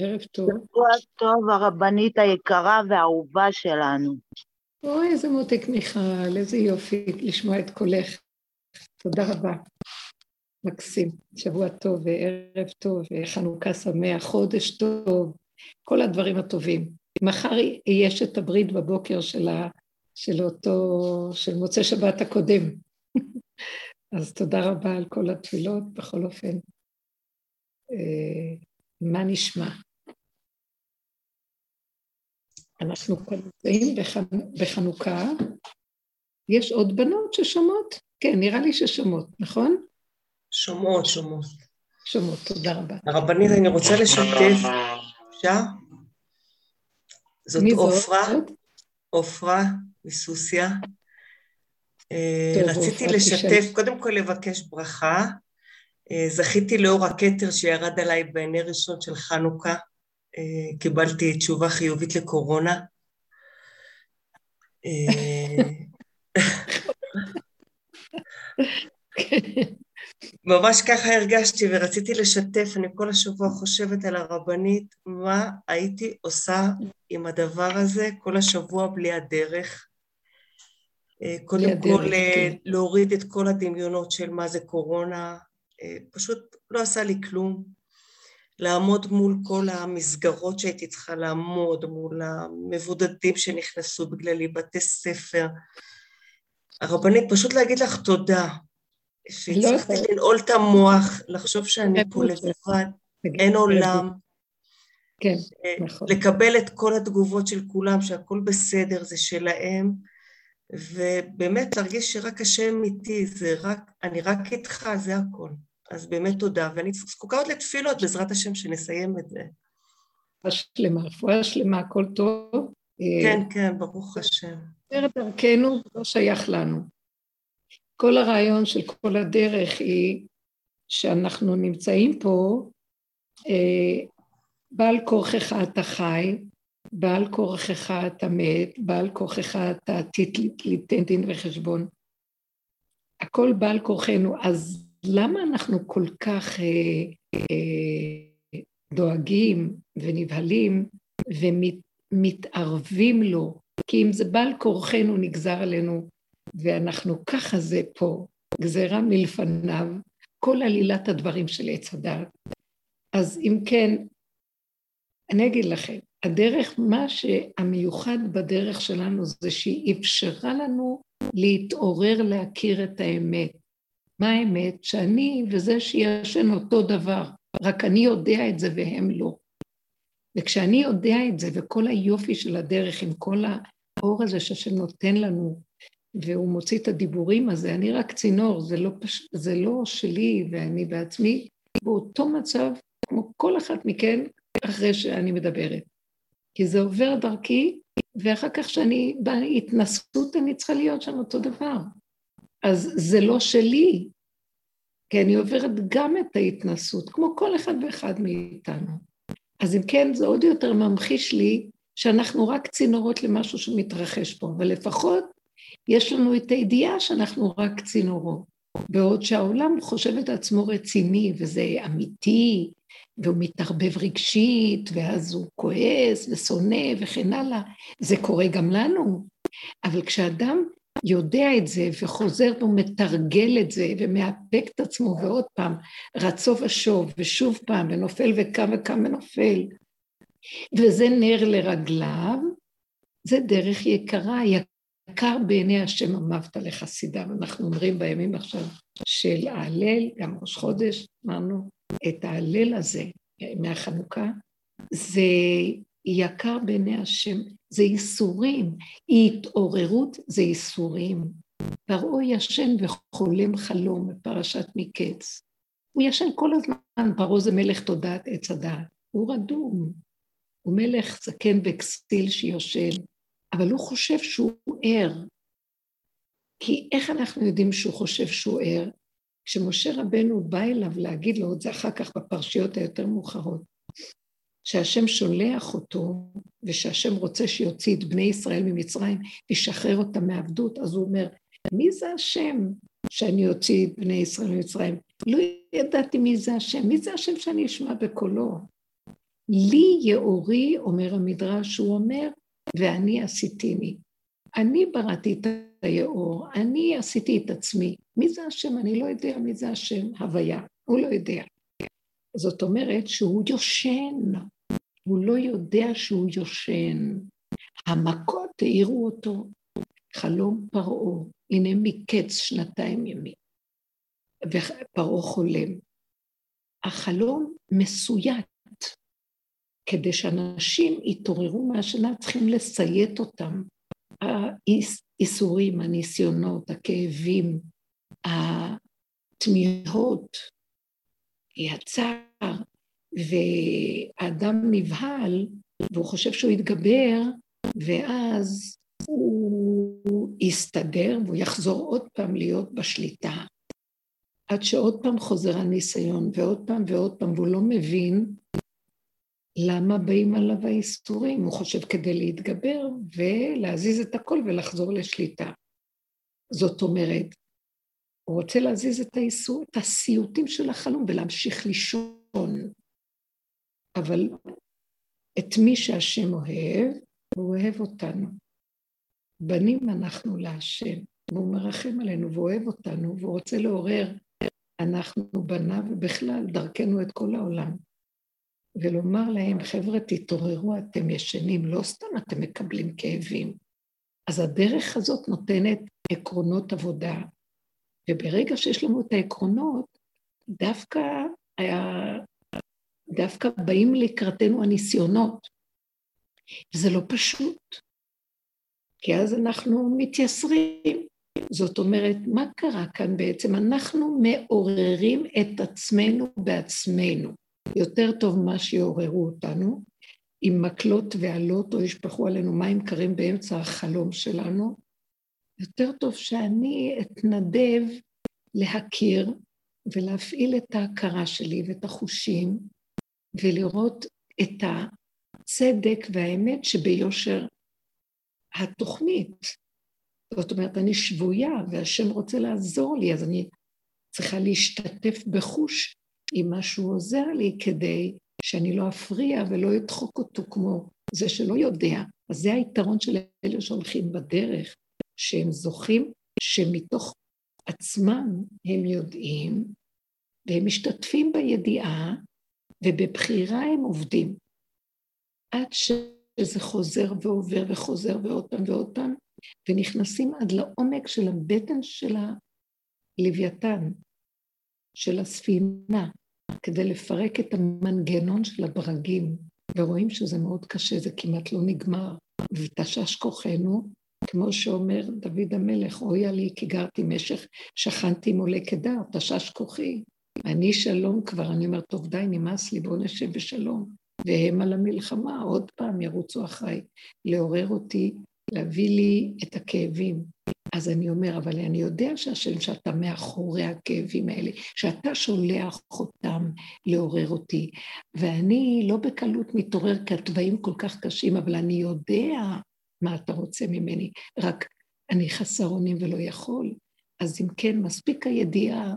ערב טוב. שבוע טוב, הרבנית היקרה והאהובה שלנו. אוי, איזה מותק מיכל, איזה יופי לשמוע את קולך. תודה רבה. מקסים. שבוע טוב וערב טוב וחנוכה שמח, חודש טוב, כל הדברים הטובים. מחר יש את הברית בבוקר של, ה, של אותו, של מוצאי שבת הקודם. אז תודה רבה על כל התפילות, בכל אופן. אה, מה נשמע? אנחנו נמצאים בחנוכה. יש עוד בנות ששומעות? כן, נראה לי ששומעות, נכון? שומעות, שומעות. שומעות, תודה רבה. הרבנית, אני רוצה לשתף, אפשר? זאת עופרה, עופרה מסוסיה. אה, רציתי לשתף, קודם כל לבקש ברכה. אה, זכיתי לאור הכתר שירד עליי בעיני ראשון של חנוכה. אה, קיבלתי תשובה חיובית לקורונה. ממש ככה הרגשתי ורציתי לשתף, אני כל השבוע חושבת על הרבנית, מה הייתי עושה עם הדבר הזה כל השבוע בלי הדרך. אה, קודם כל הדרך, כן. להוריד את כל הדמיונות של מה זה קורונה, אה, פשוט לא עשה לי כלום. לעמוד מול כל המסגרות שהייתי צריכה לעמוד, מול המבודדים שנכנסו בגללי, בתי ספר. הרבנית, פשוט להגיד לך תודה, שהצלחתי לא לנעול את המוח, לחשוב שאני פה לבד, אין עולם. כן, אה, נכון. לקבל את כל התגובות של כולם, שהכל בסדר, זה שלהם, ובאמת להרגיש שרק השם איתי, זה רק, אני רק איתך, זה הכל. אז באמת תודה, ואני זקוקה עוד לתפילות, בעזרת השם, שנסיים את זה. רפואה שלמה, רפואה שלמה, הכל טוב. כן, כן, ברוך השם. את דרכנו לא שייך לנו. כל הרעיון של כל הדרך היא שאנחנו נמצאים פה, אה, בעל כורכך אתה חי, בעל כורכך אתה מת, בעל כורכך אתה עתיד ליתן דין וחשבון. הכל בעל כורחנו, אז למה אנחנו כל כך אה, אה, דואגים ונבהלים ומתערבים לו? כי אם זה בעל כורחנו נגזר עלינו ואנחנו ככה זה פה, גזירה מלפניו, כל עלילת הדברים של עץ הדת. אז אם כן, אני אגיד לכם, הדרך, מה שהמיוחד בדרך שלנו זה שהיא אפשרה לנו להתעורר להכיר את האמת. מה האמת? שאני וזה שישן אותו דבר, רק אני יודע את זה והם לא. וכשאני יודע את זה, וכל היופי של הדרך עם כל האור הזה שהשם נותן לנו, והוא מוציא את הדיבורים הזה, אני רק צינור, זה לא, פש... זה לא שלי ואני בעצמי, באותו מצב כמו כל אחת מכן אחרי שאני מדברת. כי זה עובר דרכי, ואחר כך כשאני בהתנסות אני צריכה להיות שם אותו דבר. אז זה לא שלי, כי אני עוברת גם את ההתנסות, כמו כל אחד ואחד מאיתנו. אז אם כן, זה עוד יותר ממחיש לי שאנחנו רק צינורות למשהו שמתרחש פה, אבל לפחות יש לנו את הידיעה שאנחנו רק צינורות. בעוד שהעולם חושב את עצמו רציני, וזה אמיתי, והוא מתערבב רגשית, ואז הוא כועס ושונא וכן הלאה. זה קורה גם לנו. אבל כשאדם יודע את זה וחוזר ומתרגל את זה ומאפק את עצמו ועוד פעם רצו ושוב ושוב פעם ונופל וקם וקם ונופל וזה נר לרגליו, זה דרך יקרה, יקר בעיני השם אמרת לחסידיו. אנחנו אומרים בימים עכשיו של ההלל, גם ראש חודש, אמרנו, את ההלל הזה מהחנוכה, זה יקר בעיני השם, זה ייסורים, התעוררות זה ייסורים. פרעה ישן וחולם חלום בפרשת מקץ. הוא ישן כל הזמן, פרעה זה מלך תודעת עץ הדעת, הוא רדום, הוא מלך זקן וכסיל שיושן, אבל הוא חושב שהוא ער. כי איך אנחנו יודעים שהוא חושב שהוא ער? כשמשה רבנו בא אליו להגיד לו את זה אחר כך בפרשיות היותר מאוחרות, שהשם שולח אותו, ושהשם רוצה שיוציא את בני ישראל ממצרים, ישחרר אותם מעבדות, אז הוא אומר, מי זה השם שאני אוציא את בני ישראל ממצרים? לא ידעתי מי זה השם, מי זה השם שאני אשמע בקולו? לי יאורי, אומר המדרש, הוא אומר, ואני עשיתיני. אני בראתי את היאור, אני עשיתי את עצמי. מי זה השם? אני לא יודע מי זה השם, הוויה, הוא לא יודע. זאת אומרת שהוא יושן, הוא לא יודע שהוא יושן. המכות העירו אותו, חלום פרעה, הנה מקץ שנתיים ימים, ופרעה חולם. החלום מסויט, כדי שאנשים יתעוררו מהשינה, צריכים לציית אותם. האיסורים, הניסיונות, הכאבים, התמיהות, הצער, והאדם נבהל, והוא חושב שהוא יתגבר, ואז הוא יסתדר והוא יחזור עוד פעם להיות בשליטה. עד שעוד פעם חוזר הניסיון, ועוד פעם ועוד פעם, והוא לא מבין למה באים עליו האיסורים. הוא חושב כדי להתגבר ולהזיז את הכל ולחזור לשליטה. זאת אומרת, הוא רוצה להזיז את האיסור, את הסיוטים של החלום ולהמשיך לישון. אבל את מי שהשם אוהב, הוא אוהב אותנו. בנים אנחנו להשם, והוא מרחם עלינו ואוהב אותנו, והוא רוצה לעורר אנחנו בניו ובכלל דרכנו את כל העולם. ולומר להם, חבר'ה, תתעוררו, אתם ישנים, לא סתם אתם מקבלים כאבים. אז הדרך הזאת נותנת עקרונות עבודה, וברגע שיש לנו את העקרונות, דווקא, היה, דווקא באים לקראתנו הניסיונות. וזה לא פשוט, כי אז אנחנו מתייסרים. זאת אומרת, מה קרה כאן בעצם? אנחנו מעוררים את עצמנו בעצמנו. יותר טוב מה שיעוררו אותנו, עם מקלות ועלות או ישפכו עלינו מים קרים באמצע החלום שלנו. יותר טוב שאני אתנדב להכיר ולהפעיל את ההכרה שלי ואת החושים ולראות את הצדק והאמת שביושר התוכנית. זאת אומרת, אני שבויה והשם רוצה לעזור לי, אז אני צריכה להשתתף בחוש מה שהוא עוזר לי כדי שאני לא אפריע ולא אדחוק אותו כמו זה שלא יודע. אז זה היתרון של אלה שהולכים בדרך, שהם זוכים שמתוך עצמם הם יודעים, והם משתתפים בידיעה, ובבחירה הם עובדים. עד שזה חוזר ועובר וחוזר ועוד פעם ועוד פעם, ונכנסים עד לעומק של הבטן של הלוויתן, של הספינה, כדי לפרק את המנגנון של הברגים, ורואים שזה מאוד קשה, זה כמעט לא נגמר. ותשש כוחנו, כמו שאומר דוד המלך, אויה לי כי גרתי משך, שכנתי מולה כדר, תשש כוחי. אני שלום כבר, אני אומרת, טוב די, נמאס לי, בואו נשב בשלום. והם על המלחמה, עוד פעם ירוצו אחריי, לעורר אותי, להביא לי את הכאבים. אז אני אומר, אבל אני יודע שהשם שאתה מאחורי הכאבים האלה, שאתה שולח אותם לעורר אותי, ואני לא בקלות מתעורר כי התוואים כל כך קשים, אבל אני יודע מה אתה רוצה ממני, רק אני חסר אונים ולא יכול. אז אם כן, מספיק הידיעה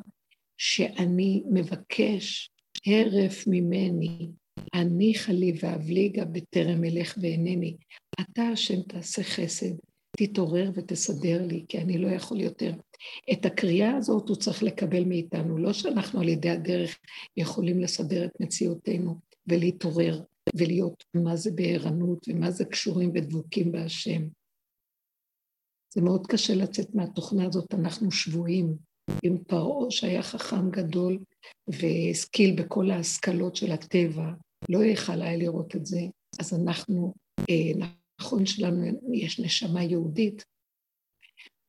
שאני מבקש הרף ממני, הניחה לי ואבליגה בטרם אלך ואינני. אתה השם תעשה חסד, תתעורר ותסדר לי, כי אני לא יכול יותר. את הקריאה הזאת הוא צריך לקבל מאיתנו, לא שאנחנו על ידי הדרך יכולים לסדר את מציאותנו ולהתעורר ולהיות מה זה בערנות ומה זה קשורים ודבוקים בהשם. זה מאוד קשה לצאת מהתוכנה הזאת, אנחנו שבויים. עם פרעה שהיה חכם גדול והשכיל בכל ההשכלות של הטבע, לא יכל היה לראות את זה, אז אנחנו, אה, נכון שלנו יש נשמה יהודית,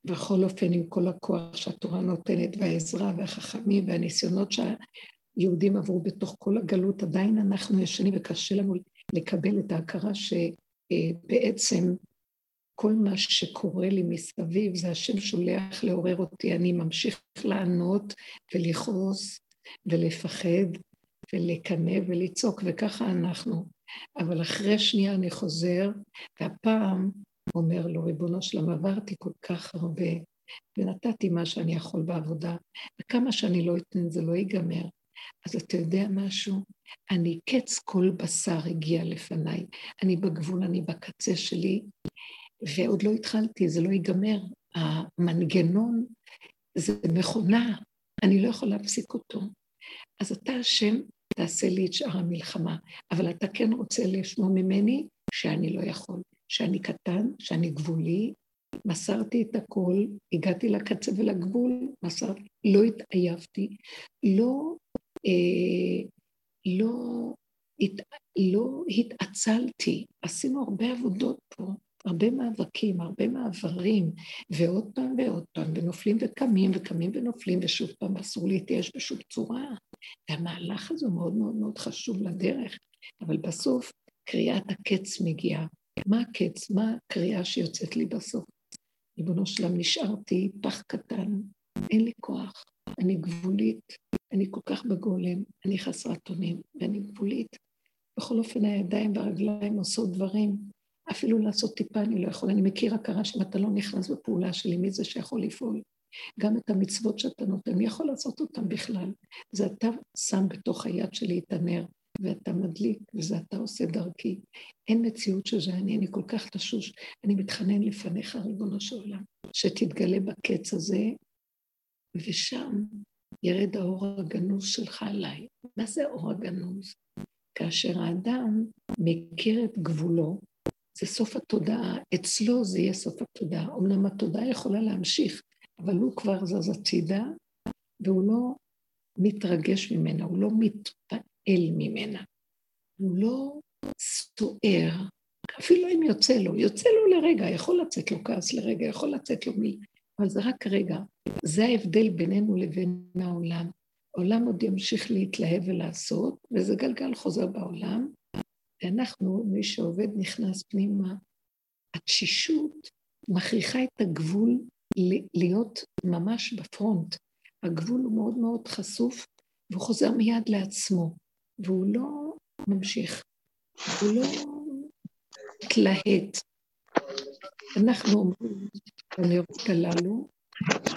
בכל אופן עם כל הכוח שהתורה נותנת והעזרה והחכמים והניסיונות שהיהודים עברו בתוך כל הגלות, עדיין אנחנו ישנים וקשה לנו לקבל את ההכרה שבעצם כל מה שקורה לי מסביב זה השם שולח לעורר אותי, אני ממשיך לענות ולכעוס ולפחד ולקנא ולצעוק, וככה אנחנו. אבל אחרי שנייה אני חוזר, והפעם אומר לו, ריבונו שלם, עברתי כל כך הרבה, ונתתי מה שאני יכול בעבודה, וכמה שאני לא אתן זה לא ייגמר. אז אתה יודע משהו? אני קץ כל בשר הגיע לפניי. אני בגבול, אני בקצה שלי, ועוד לא התחלתי, זה לא ייגמר. המנגנון זה מכונה, אני לא יכולה להפסיק אותו. אז אתה השם, תעשה לי את שאר המלחמה, אבל אתה כן רוצה לשמוע ממני שאני לא יכול, שאני קטן, שאני גבולי, מסרתי את הכל, הגעתי לקצה ולגבול, מסרתי, לא התעייפתי, לא, אה, לא, הת, לא התעצלתי, עשינו הרבה עבודות פה, הרבה מאבקים, הרבה מעברים, ועוד פעם ועוד פעם, ונופלים וקמים, וקמים ונופלים, ושוב פעם אסור להתייאש בשום צורה. והמהלך הזה מאוד מאוד מאוד חשוב לדרך, אבל בסוף קריאת הקץ מגיעה. מה הקץ? מה הקריאה שיוצאת לי בסוף? ריבונו שלם, נשארתי פח קטן, אין לי כוח, אני גבולית, אני כל כך בגולם, אני חסרת אונים, ואני גבולית. בכל אופן, הידיים והרגליים עושות דברים, אפילו לעשות טיפה אני לא יכולה. אני מכיר הכרה שאם אתה לא נכנס בפעולה שלי, מי זה שיכול לפעול? גם את המצוות שאתה נותן, מי יכול לעשות אותן בכלל? זה אתה שם בתוך היד שלי את הנר, ואתה מדליק, וזה אתה עושה דרכי. אין מציאות שזה אני, אני כל כך תשוש, אני מתחנן לפניך, ריבונו של עולם, שתתגלה בקץ הזה, ושם ירד האור הגנוז שלך עליי. מה זה אור הגנוז? כאשר האדם מכיר את גבולו, זה סוף התודעה, אצלו זה יהיה סוף התודעה. אמנם התודעה יכולה להמשיך, אבל הוא כבר זז הצידה, והוא לא מתרגש ממנה, הוא לא מתפעל ממנה. הוא לא סוער, אפילו אם יוצא לו, יוצא לו לרגע, יכול לצאת לו כעס לרגע, יכול לצאת לו מי, אבל זה רק רגע. זה ההבדל בינינו לבין העולם. העולם עוד ימשיך להתלהב ולעשות, וזה גלגל חוזר בעולם, ואנחנו, מי שעובד נכנס פנימה. התשישות מכריחה את הגבול להיות ממש בפרונט. הגבול הוא מאוד מאוד חשוף, והוא חוזר מיד לעצמו, והוא לא ממשיך, הוא לא מתלהט. אנחנו אומרים, הנרות הללו,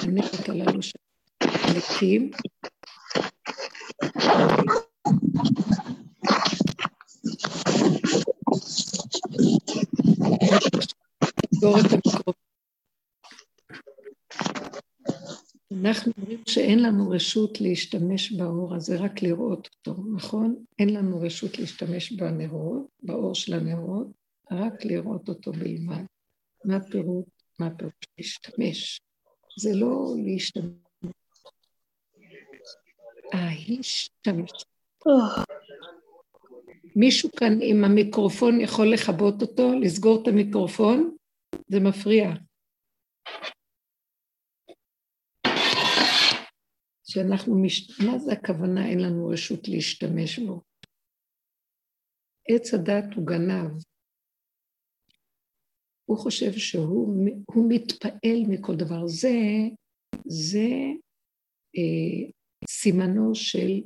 הנרות הללו שמתים, אנחנו אומרים שאין לנו רשות להשתמש באור הזה, רק לראות אותו, נכון? אין לנו רשות להשתמש בנרות, באור של הנרות, רק לראות אותו בלבד. מה הפירוט? מה הפירוט? להשתמש. זה לא להשתמש. ההשתמש. מישהו כאן עם המיקרופון יכול לכבות אותו, לסגור את המיקרופון? זה מפריע. שאנחנו, מש... מה זה הכוונה אין לנו רשות להשתמש בו? עץ הדת הוא גנב. הוא חושב שהוא מתפעל מכל דבר. זה, זה אה, סימנו של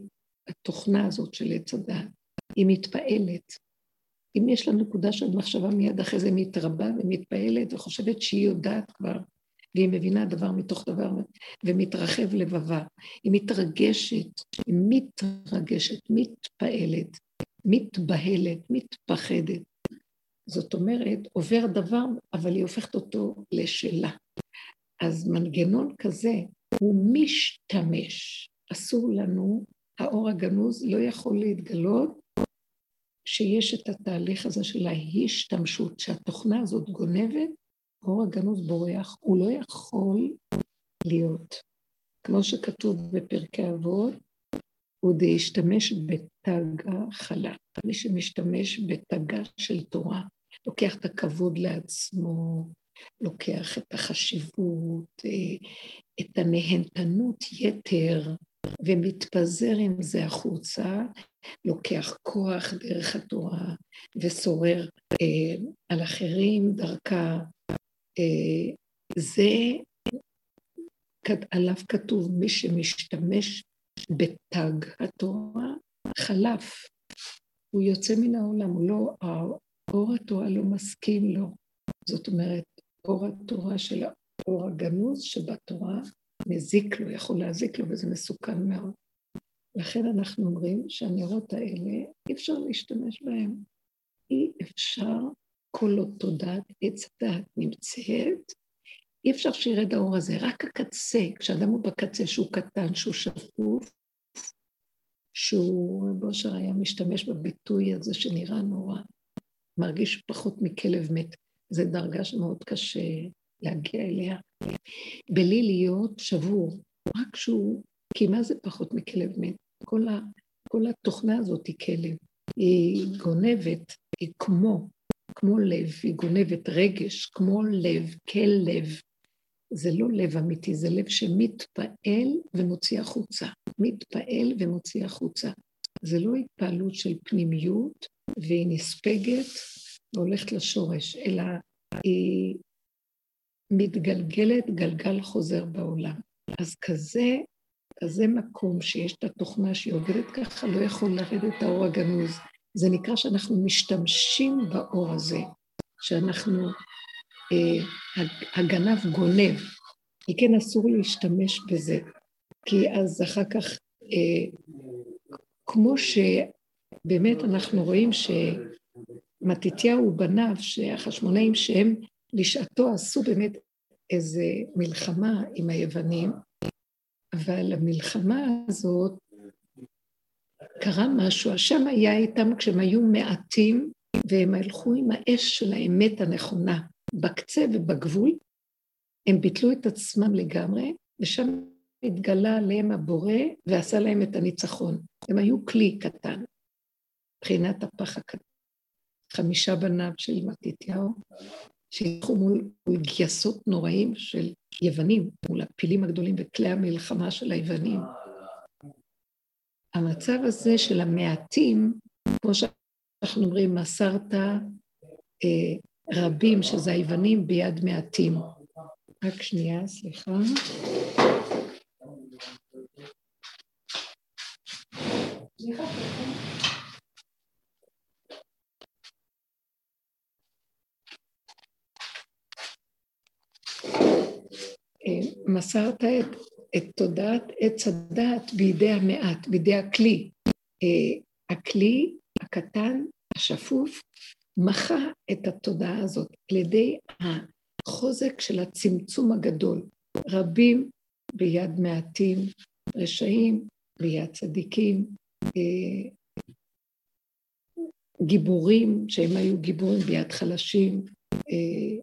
התוכנה הזאת של עץ הדת. היא מתפעלת. אם יש לה נקודה של מחשבה מיד אחרי זה מתרבה ומתפעלת וחושבת שהיא יודעת כבר, והיא מבינה דבר מתוך דבר ומתרחב לבבה. היא מתרגשת, היא מתרגשת, מתפעלת, מתבהלת, מתפחדת. זאת אומרת, עובר דבר, אבל היא הופכת אותו לשלה. אז מנגנון כזה הוא משתמש. אסור לנו, האור הגנוז לא יכול להתגלות שיש את התהליך הזה של ההשתמשות, שהתוכנה הזאת גונבת, אור הגנוז בורח, הוא לא יכול להיות. כמו שכתוב בפרקי אבות, הוא דהשתמש בתגה חלה. מי שמשתמש בתגה של תורה, לוקח את הכבוד לעצמו, לוקח את החשיבות, אה, את הנהנתנות יתר, ומתפזר עם זה החוצה, לוקח כוח דרך התורה ושורר אה, על אחרים דרכה. אה, זה, עליו כתוב מי שמשתמש בתג התורה, חלף. הוא יוצא מן העולם, הוא לא, אור התורה לא מסכים לו. זאת אומרת, אור התורה של האור הגנוז שבתורה מזיק לו, יכול להזיק לו, וזה מסוכן מאוד. לכן אנחנו אומרים שהנרות האלה, אי אפשר להשתמש בהם. אי אפשר, כל עוד תודעת עץ הדת נמצאת, אי אפשר שירד האור הזה, רק הקצה, כשאדם הוא בקצה שהוא קטן, שהוא שפוף, שהוא, רב אושר היה משתמש בביטוי הזה שנראה נורא, מרגיש פחות מכלב מת. זו דרגה שמאוד קשה להגיע אליה. בלי להיות שבור, רק שהוא, כי מה זה פחות מכלב מת? כל, ה, כל התוכנה הזאת היא כלב. היא גונבת, היא כמו, כמו לב, היא גונבת רגש, כמו לב, כלב. זה לא לב אמיתי, זה לב שמתפעל ומוציא החוצה. מתפעל ומוציא החוצה. זה לא התפעלות של פנימיות, והיא נספגת והולכת לשורש, אלא היא מתגלגלת, גלגל חוזר בעולם. אז כזה, כזה מקום שיש את התוכנה שהיא עובדת ככה, לא יכול לרדת האור הגנוז. זה נקרא שאנחנו משתמשים באור הזה, שאנחנו, הגנב גונב, כי כן אסור להשתמש בזה, כי אז אחר כך, אה, כמו שבאמת אנחנו רואים שמתתיהו ובניו, שהחשמונאים שהם לשעתו עשו באמת איזה מלחמה עם היוונים, אבל המלחמה הזאת, קרה משהו, השם היה איתם כשהם היו מעטים, והם הלכו עם האש של האמת הנכונה, בקצה ובגבול, הם ביטלו את עצמם לגמרי, ושם התגלה עליהם הבורא ועשה להם את הניצחון. הם היו כלי קטן, מבחינת הפח הקטן. חמישה בניו של מתתיהו, שהלכו מול, גייסות נוראים של יוונים, מול הפילים הגדולים וכלי המלחמה של היוונים. המצב הזה של המעטים, כמו שאנחנו אומרים, מסרת אה, רבים, שזה היוונים, ביד מעטים. רק שנייה, סליחה. מסרת את, את תודעת עץ הדעת בידי המעט, בידי הכלי. אה, הכלי הקטן, השפוף, מחה את התודעה הזאת על ידי החוזק של הצמצום הגדול. רבים ביד מעטים, רשעים ביד צדיקים, אה, גיבורים, שהם היו גיבורים ביד חלשים, אה,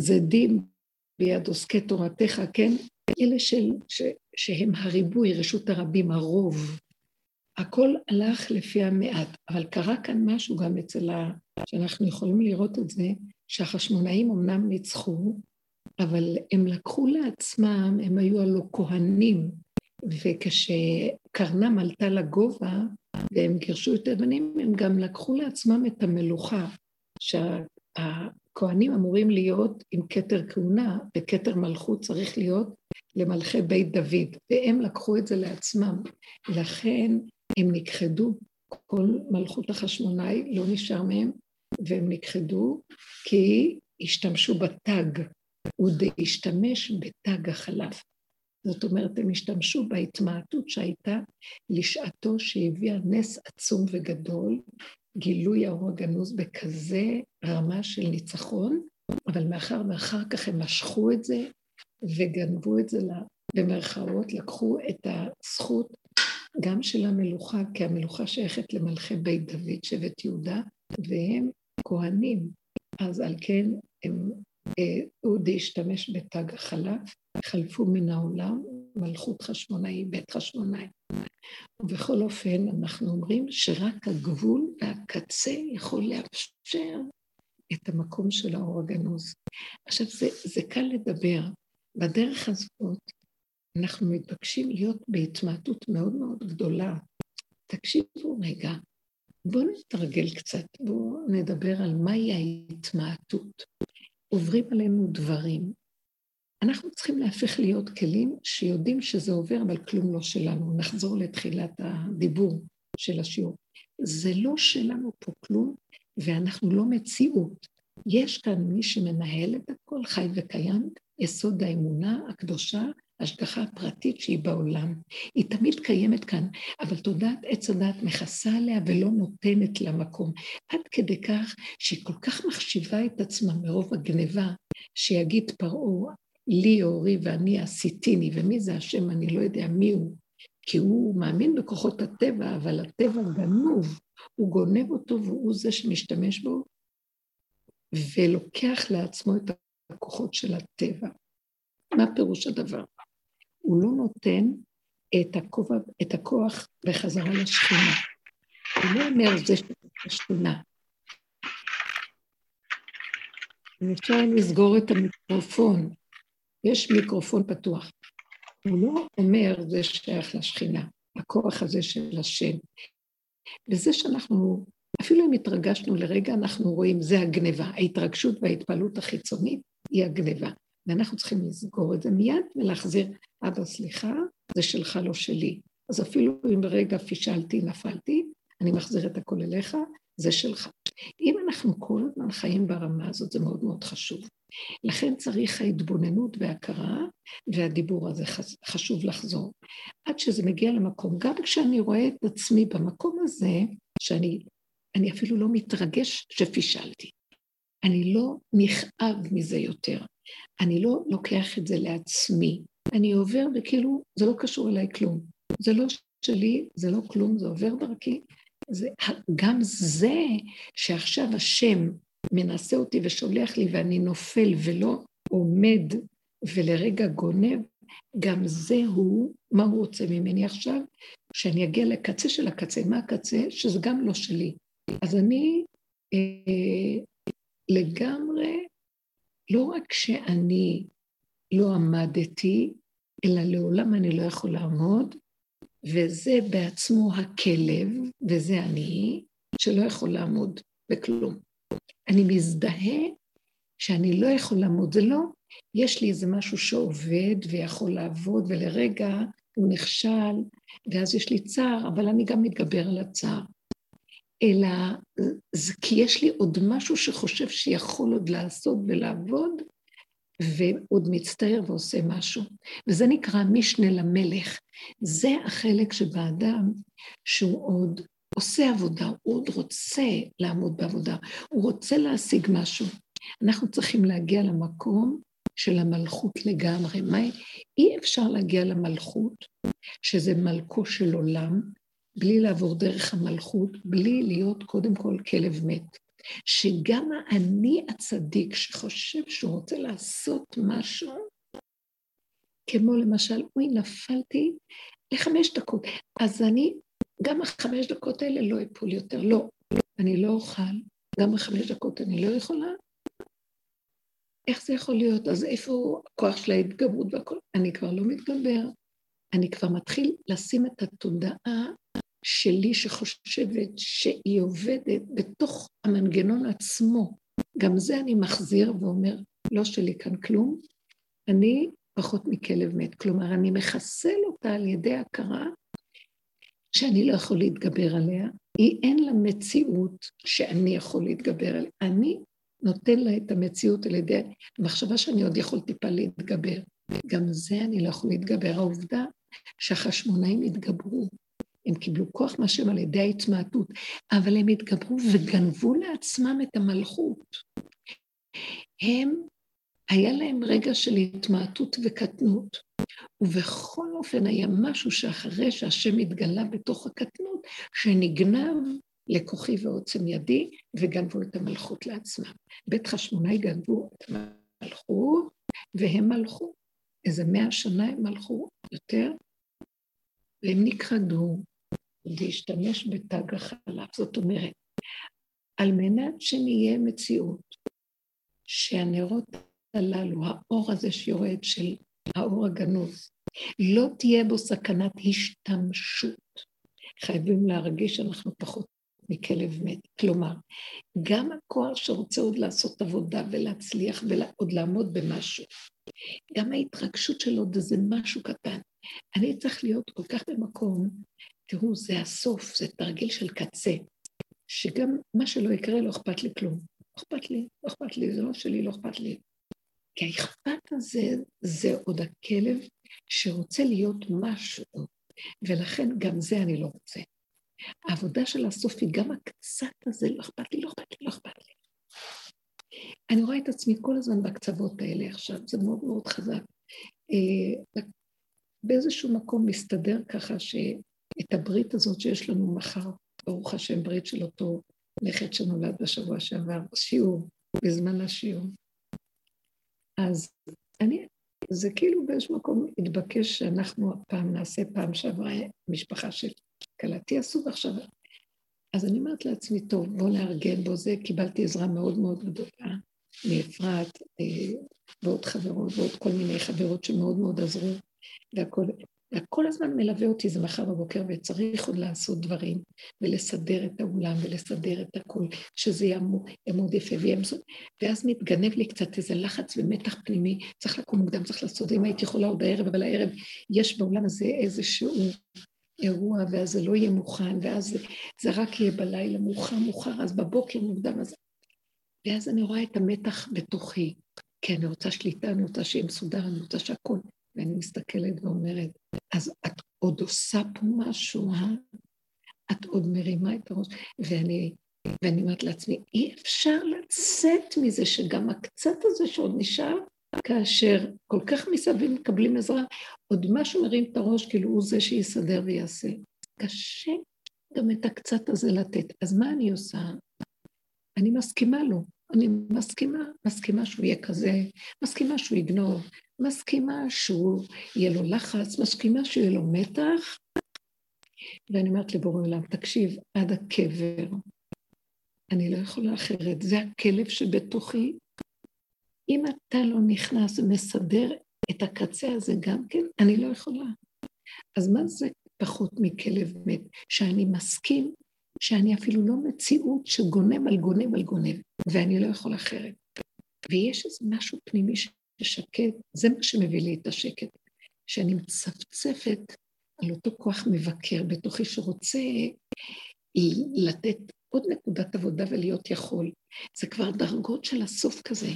זדים ביד עוסקי תורתך, כן? אלה של, ש, שהם הריבוי, רשות הרבים, הרוב. הכל הלך לפי המעט, אבל קרה כאן משהו גם אצל ה... שאנחנו יכולים לראות את זה, שהחשמונאים אמנם ניצחו, אבל הם לקחו לעצמם, הם היו הלא כהנים, וכשקרנם עלתה לגובה והם גירשו את היוונים, הם גם לקחו לעצמם את המלוכה, שהכהנים אמורים להיות עם כתר כהונה, וכתר מלכות צריך להיות למלכי בית דוד, והם לקחו את זה לעצמם. לכן הם נכחדו, כל מלכות החשמונאי לא נשאר מהם, והם נכחדו כי השתמשו בתג, הוא דהשתמש בתג החלב. זאת אומרת, הם השתמשו בהתמעטות שהייתה לשעתו שהביאה נס עצום וגדול, גילוי האור הגנוז בכזה רמה של ניצחון, אבל מאחר ואחר כך הם משכו את זה וגנבו את זה במרכאות, לקחו את הזכות גם של המלוכה, כי המלוכה שייכת למלכי בית דוד, שבט יהודה, והם כהנים, אז על כן הם, אה, אודי השתמש בתג החלב, חלפו מן העולם מלכות חשמונאי, בית חשמונאי. ובכל אופן, אנחנו אומרים שרק הגבול והקצה יכול לאפשר את המקום של האור הגנוז. עכשיו, זה, זה קל לדבר. בדרך הזאת אנחנו מתבקשים להיות בהתמעטות מאוד מאוד גדולה. תקשיבו רגע, בואו נתרגל קצת, בואו נדבר על מהי ההתמעטות. עוברים עלינו דברים, אנחנו צריכים להפך להיות כלים שיודעים שזה עובר, אבל כלום לא שלנו. נחזור לתחילת הדיבור של השיעור. זה לא שלנו פה כלום, ואנחנו לא מציאות. יש כאן מי שמנהל את הכל, חי וקיים, יסוד האמונה הקדושה, השגחה הפרטית שהיא בעולם. היא תמיד קיימת כאן, אבל תודעת עץ הדת מכסה עליה ולא נותנת לה מקום. עד כדי כך שהיא כל כך מחשיבה את עצמה מרוב הגניבה, שיגיד פרעה, לי אורי ואני עשיתיני, ומי זה השם, אני לא יודע מי הוא. כי הוא מאמין בכוחות הטבע, אבל הטבע גנוב, הוא גונב אותו והוא זה שמשתמש בו, ולוקח לעצמו את הכוחות של הטבע. מה פירוש הדבר? הוא לא נותן את, הכובע, את הכוח בחזרה לשכינה. הוא לא אומר זה השכינה. אם אפשר לסגור את המיקרופון, יש מיקרופון פתוח. הוא לא אומר זה שייך לשכינה, הכוח הזה של השם. וזה שאנחנו, אפילו אם התרגשנו לרגע, אנחנו רואים, זה הגניבה. ההתרגשות וההתפעלות החיצונית היא הגניבה. ואנחנו צריכים לסגור את זה מיד ולהחזיר, אבא, סליחה, זה שלך, לא שלי. אז אפילו אם ברגע פישלתי, נפלתי, אני מחזיר את הכל אליך, זה שלך. אם אנחנו כל הזמן חיים ברמה הזאת, זה מאוד מאוד חשוב. לכן צריך ההתבוננות וההכרה, והדיבור הזה חשוב לחזור. עד שזה מגיע למקום, גם כשאני רואה את עצמי במקום הזה, שאני אני אפילו לא מתרגש שפישלתי. אני לא נכאב מזה יותר. אני לא לוקח את זה לעצמי. אני עובר וכאילו, זה לא קשור אליי כלום. זה לא שלי, זה לא כלום, זה עובר דרכי. זה, גם זה שעכשיו השם מנסה אותי ושולח לי ואני נופל ולא עומד ולרגע גונב, גם זה הוא, מה הוא רוצה ממני עכשיו? שאני אגיע לקצה של הקצה. מה הקצה? שזה גם לא שלי. אז אני אה, לגמרי, לא רק שאני לא עמדתי, אלא לעולם אני לא יכול לעמוד, וזה בעצמו הכלב, וזה אני, שלא יכול לעמוד בכלום. אני מזדהה שאני לא יכול לעמוד, זה לא, יש לי איזה משהו שעובד ויכול לעבוד, ולרגע הוא נכשל, ואז יש לי צער, אבל אני גם מתגבר על הצער. אלא זה כי יש לי עוד משהו שחושב שיכול עוד לעשות ולעבוד, ועוד מצטער ועושה משהו. וזה נקרא משנה למלך. זה החלק שבאדם שהוא עוד עושה עבודה, הוא עוד רוצה לעמוד בעבודה, הוא רוצה להשיג משהו. אנחנו צריכים להגיע למקום של המלכות לגמרי. מה, אי אפשר להגיע למלכות, שזה מלכו של עולם, בלי לעבור דרך המלכות, בלי להיות קודם כל כלב מת. שגם האני הצדיק שחושב שהוא רוצה לעשות משהו, כמו למשל, אוי, נפלתי לחמש דקות, אז אני, גם החמש דקות האלה לא אפול יותר, לא, אני לא אוכל, גם החמש דקות אני לא יכולה. איך זה יכול להיות? אז איפה הכוח של ההתגברות והכל? אני כבר לא מתגבר, אני כבר מתחיל לשים את התודעה שלי שחושבת שהיא עובדת בתוך המנגנון עצמו. גם זה אני מחזיר ואומר, לא שלי כאן כלום, אני פחות מכלב מת. כלומר, אני מחסל אותה על ידי הכרה שאני לא יכול להתגבר עליה, היא אין לה מציאות שאני יכול להתגבר עליה. אני נותן לה את המציאות על ידי המחשבה שאני עוד יכול טיפה להתגבר. גם זה אני לא יכול להתגבר. העובדה שהחשמונאים התגברו הם קיבלו כוח מהשם על ידי ההתמעטות, אבל הם התגברו וגנבו לעצמם את המלכות. הם, היה להם רגע של התמעטות וקטנות, ובכל אופן היה משהו שאחרי שהשם התגלה בתוך הקטנות, שנגנב לכוחי ועוצם ידי, וגנבו את המלכות לעצמם. בית חשמונאי גנבו את המלכות, והם מלכו. איזה מאה שנה הם מלכו יותר, והם נכחדו, להשתמש בתג החלב. זאת אומרת, על מנת שנהיה מציאות שהנרות הללו, האור הזה שיורד של האור הגנוז, לא תהיה בו סכנת השתמשות. חייבים להרגיש שאנחנו פחות מכלב מת. כלומר, גם הכוח שרוצה עוד לעשות עבודה ולהצליח ועוד לעמוד במשהו, גם ההתרגשות של עוד איזה משהו קטן. אני צריך להיות כל כך במקום תראו, זה הסוף, זה תרגיל של קצה, שגם מה שלא יקרה לא אכפת לי כלום. לא אכפת לי, לא אכפת לי, זה לא שלי, לא אכפת לי. כי האכפת הזה זה עוד הכלב שרוצה להיות משהו, ולכן גם זה אני לא רוצה. העבודה של הסוף היא גם הקצת הזה, לא אכפת לי, לא אכפת לי, לא אכפת לי. אני רואה את עצמי כל הזמן בקצוות האלה עכשיו, זה מאוד מאוד חזק. אה, באיזשהו מקום מסתדר ככה שאת הברית הזאת שיש לנו מחר, ברוך השם, ברית של אותו נכד שנולד בשבוע שעבר, שיעור, בזמן השיעור. אז אני, זה כאילו באיזשהו מקום התבקש שאנחנו הפעם נעשה פעם שעברה משפחה של כלתי עשו ועכשיו... אז אני אומרת לעצמי, טוב, בואו נארגן בו זה, קיבלתי עזרה מאוד מאוד גדולה מאפרת אה, ועוד חברות ועוד כל מיני חברות שמאוד מאוד עזרו, והכל, והכל הזמן מלווה אותי, זה מחר בבוקר, וצריך עוד לעשות דברים, ולסדר את האולם, ולסדר את הכול, שזה יעמוד יפה ויעמוד, ואז מתגנב לי קצת איזה לחץ ומתח פנימי, צריך לקום מוקדם, צריך לעשות, אם הייתי יכולה עוד הערב, אבל הערב יש באולם הזה איזשהו אירוע, ואז זה לא יהיה מוכן, ואז זה, זה רק יהיה בלילה מאוחר מאוחר, אז בבוקר מוקדם, אז... ואז אני רואה את המתח בתוכי, כי אני רוצה שליטה, אני רוצה שיהיה מסודר, אני רוצה שהכול. ואני מסתכלת ואומרת, אז את עוד עושה פה משהו, אה? את עוד מרימה את הראש, ואני, ואני אומרת לעצמי, אי אפשר לצאת מזה שגם הקצת הזה שעוד נשאר, כאשר כל כך מסביב מקבלים עזרה, עוד משהו מרים את הראש, כאילו הוא זה שיסדר ויעשה. קשה גם את הקצת הזה לתת. אז מה אני עושה? אני מסכימה לו. אני מסכימה, מסכימה שהוא יהיה כזה, מסכימה שהוא יגנוב, מסכימה שהוא יהיה לו לחץ, מסכימה שיהיה לו מתח. ואני אומרת לבורא עולם, תקשיב, עד הקבר, אני לא יכולה אחרת, זה הכלב שבתוכי. אם אתה לא נכנס ומסדר את הקצה הזה גם כן, אני לא יכולה. אז מה זה פחות מכלב מת? שאני מסכים שאני אפילו לא מציאות שגונב על גונב על גונב, ואני לא יכול אחרת. ויש איזה משהו פנימי ששקט, זה מה שמביא לי את השקט, שאני מצפצפת על אותו כוח מבקר בתוכי שרוצה לתת עוד נקודת עבודה ולהיות יכול. זה כבר דרגות של הסוף כזה.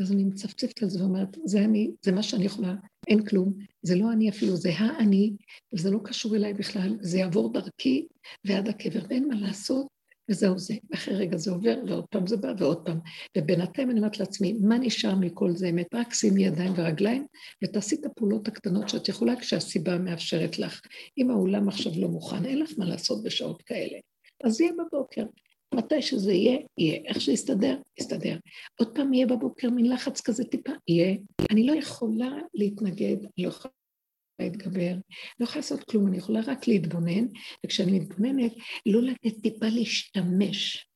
אז אני מצפצפת על זה ואומרת, זה אני, זה מה שאני יכולה, אין כלום, זה לא אני אפילו, זה האני, וזה לא קשור אליי בכלל, זה יעבור דרכי ועד הקבר, ואין מה לעשות, וזהו זה. ואחרי רגע זה עובר, ועוד פעם זה בא, ועוד פעם. ובינתיים אני אומרת לעצמי, מה נשאר מכל זה אמת? רק שימי ידיים ורגליים, ותעשי את הפעולות הקטנות שאת יכולה כשהסיבה מאפשרת לך. אם האולם עכשיו לא מוכן, אין לך מה לעשות בשעות כאלה. אז יהיה בבוקר. מתי שזה יהיה, יהיה. איך שיסתדר, יסתדר. עוד פעם יהיה בבוקר מין לחץ כזה טיפה, יהיה. אני לא יכולה להתנגד, אני לא יכולה להתגבר, לא יכולה לעשות כלום, אני יכולה רק להתבונן, וכשאני מתבוננת, לא לתת טיפה להשתמש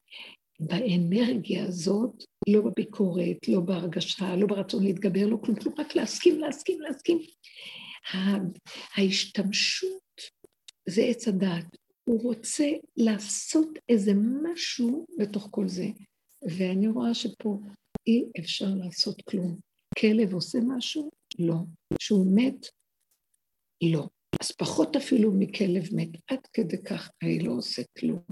באנרגיה הזאת, לא בביקורת, לא בהרגשה, לא ברצון להתגבר, לא כלום, כלום, רק להסכים, להסכים, להסכים. ההשתמשות זה עץ הדעת. הוא רוצה לעשות איזה משהו בתוך כל זה. ואני רואה שפה אי אפשר לעשות כלום. כלב עושה משהו? לא. שהוא מת? לא. אז פחות אפילו מכלב מת. עד כדי כך אני לא עושה כלום.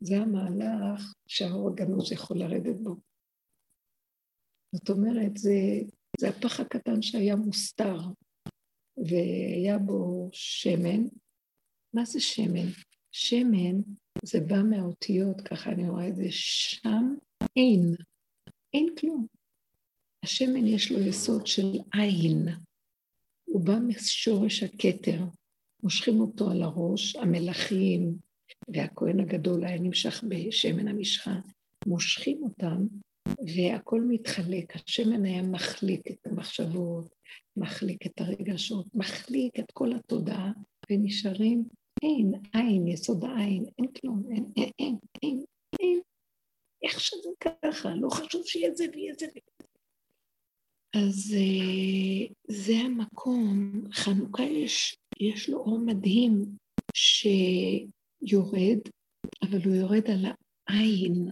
זה המהלך שהאור הגנוז יכול לרדת בו. זאת אומרת, זה, זה הפח הקטן שהיה מוסתר, והיה בו שמן. מה זה שמן? שמן זה בא מהאותיות, ככה אני רואה את זה, שם אין, אין כלום. השמן יש לו יסוד של עין, הוא בא משורש הכתר, מושכים אותו על הראש, המלכים והכהן הגדול היה נמשך בשמן המשחה, מושכים אותם והכל מתחלק, השמן היה מחליק את המחשבות, מחליק את הרגשות, מחליק את כל התודעה, ונשארים אין, עין, יסוד העין, אין כלום, אין, אין, אין, אין, אין. איך שזה ככה, לא חשוב שיהיה זה ויהיה זה. אז אה, זה המקום, חנוכה יש, יש לו אור מדהים שיורד, אבל הוא יורד על העין.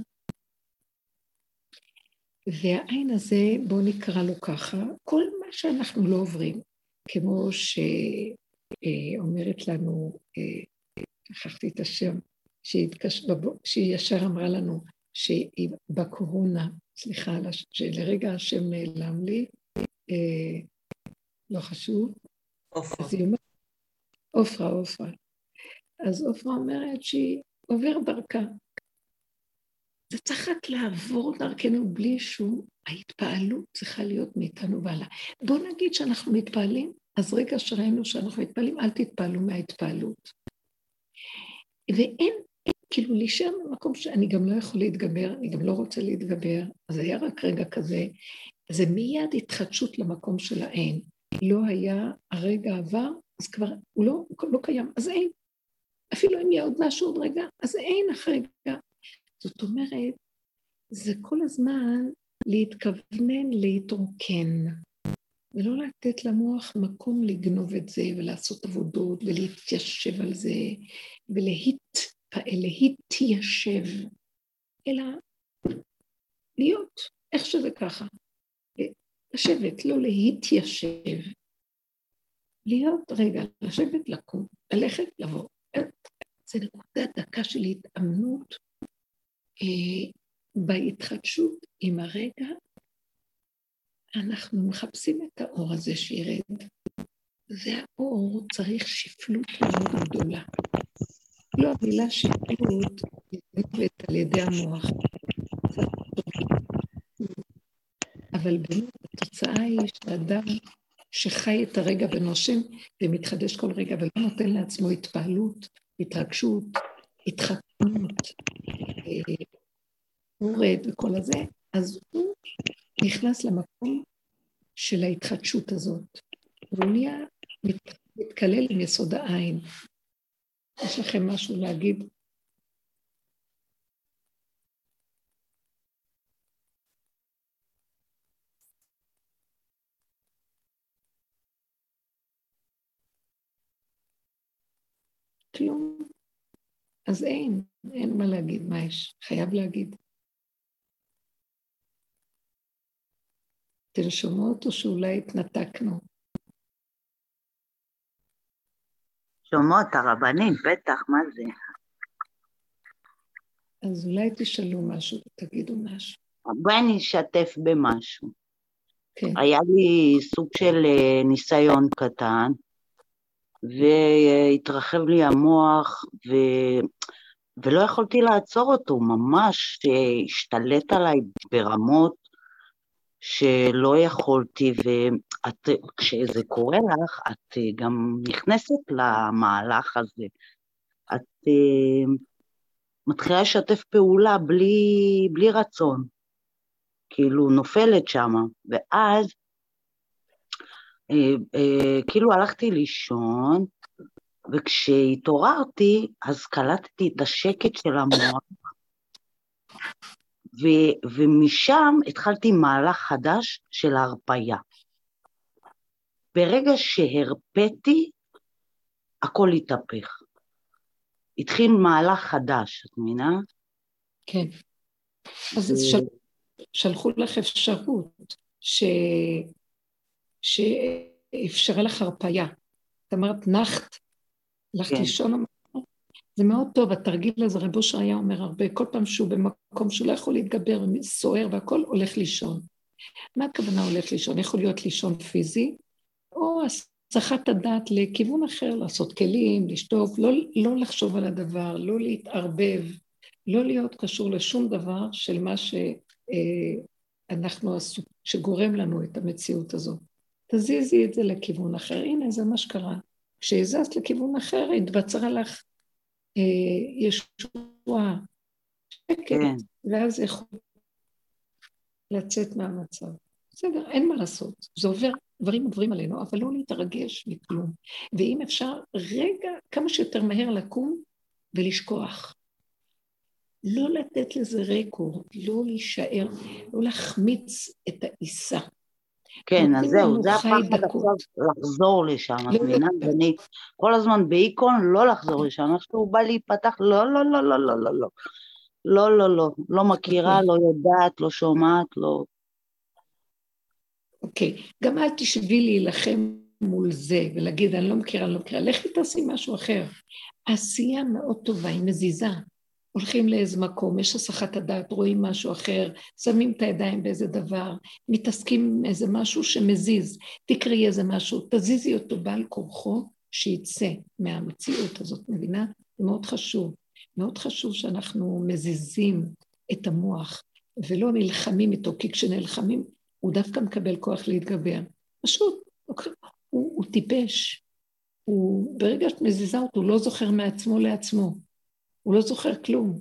והעין הזה, בואו נקרא לו ככה, כל מה שאנחנו לא עוברים, כמו ש... אה, אומרת לנו, אה, שכחתי את השם, שהיא ישר אמרה לנו שהיא בקורונה, סליחה, שלרגע השם נעלם לי, אה, לא חשוב. עופרה. עופרה, עופרה. אז עופרה אומרת שהיא עוברת דרכה. זה צריך רק לעבור דרכנו בלי שום, ההתפעלות צריכה להיות מאיתנו והלאה. בואו נגיד שאנחנו מתפעלים, אז רגע שראינו שאנחנו מתפעלים, אל תתפעלו מההתפעלות. ואין, כאילו להישאר במקום שאני גם לא יכול להתגבר, אני גם לא רוצה להתגבר, אז היה רק רגע כזה, זה מיד התחדשות למקום של האין. לא היה, הרגע עבר, אז כבר הוא לא, לא קיים, אז אין. אפילו אם יהיה עוד משהו עוד רגע, אז אין אחרי רגע. זאת אומרת, זה כל הזמן להתכוונן להתרוקן, ולא לתת למוח מקום לגנוב את זה ולעשות עבודות ולהתיישב על זה ולהתפעל, להתיישב, אלא להיות איך שזה ככה. לשבת, לא להתיישב. להיות, רגע, לשבת, לקום, ללכת, לבוא. זה נקודת דקה של התאמנות בהתחדשות עם הרגע. אנחנו מחפשים את האור הזה שירד, והאור צריך שפלות מאוד גדולה. לא המילה שפלות נקראת על ידי המוח. אבל באמת התוצאה היא שאדם שחי את הרגע ונושם ומתחדש כל רגע ולא נותן לעצמו התפעלות, התרגשות, התחתנות, הורד אה, וכל הזה, אז הוא נכנס למקום של ההתחדשות הזאת, והוא נהיה מתקלל עם יסוד העין. יש לכם משהו להגיד? כלום. אז אין, אין מה להגיד, מה יש? חייב להגיד. אתן שומעות או שאולי התנתקנו? שומעות, הרבנים, בטח, מה זה? אז אולי תשאלו משהו, תגידו משהו. בואי אני אשתף במשהו. כן. היה לי סוג של אה, ניסיון קטן, והתרחב לי המוח, ו... ולא יכולתי לעצור אותו, ממש השתלט עליי ברמות שלא יכולתי, וכשזה קורה לך, את גם נכנסת למהלך הזה. את uh, מתחילה לשתף פעולה בלי, בלי רצון, כאילו נופלת שמה, ואז אה, אה, כאילו הלכתי לישון, וכשהתעוררתי, אז קלטתי את השקט של המוח, ו- ומשם התחלתי מהלך חדש של ההרפייה. ברגע שהרפאתי, הכל התהפך. התחיל מהלך חדש, את מבינה? כן. אז ו... של... שלחו לך אפשרות ש... שאפשרה לך הרפייה. את אמרת, נחת, הלכת כן. לישון, זה מאוד טוב, התרגיל הזה, רב אושר היה אומר הרבה, כל פעם שהוא במקום שהוא לא יכול להתגבר, סוער והכול, הולך לישון. מה הכוונה הולך לישון? יכול להיות לישון פיזי, או הסחת הדעת לכיוון אחר, לעשות כלים, לשטוף, לא, לא לחשוב על הדבר, לא להתערבב, לא להיות קשור לשום דבר של מה שאנחנו אה, עשו, שגורם לנו את המציאות הזאת. תזיזי את זה לכיוון אחר. הנה, זה מה שקרה. כשהזזת לכיוון אחר, התבצרה לך אה, ישועה, שקט, כן. ואז יכול לצאת מהמצב. בסדר, אין מה לעשות. זה עובר, דברים עוברים עלינו, אבל לא להתרגש מכלום. ואם אפשר, רגע, כמה שיותר מהר לקום ולשכוח. לא לתת לזה רקורד, לא להישאר, לא להחמיץ את העיסה. כן, אז זהו, זה הפחד עכשיו לחזור לשם, את מבינה? ואני כל הזמן באיקון לא לחזור לשם, איך שהוא בא להיפתח, לא, לא, לא, לא, לא, לא, לא. לא, לא, לא, לא מכירה, לא יודעת, לא שומעת, לא... אוקיי, גם אל תשבי להילחם מול זה ולהגיד, אני לא מכירה, אני לא מכירה, לכי תעשי משהו אחר. עשייה מאוד טובה, היא מזיזה. הולכים לאיזה מקום, יש הסחת הדעת, רואים משהו אחר, שמים את הידיים באיזה דבר, מתעסקים עם איזה משהו שמזיז, תקראי איזה משהו, תזיזי אותו בעל כורחו, שיצא מהמציאות הזאת, מבינה? זה מאוד חשוב. מאוד חשוב שאנחנו מזיזים את המוח ולא נלחמים איתו, כי כשנלחמים הוא דווקא מקבל כוח להתגבר. פשוט, הוא, הוא, טיפש. הוא, ברגע שאת מזיזה אותו, הוא לא זוכר מעצמו לעצמו. הוא לא זוכר כלום.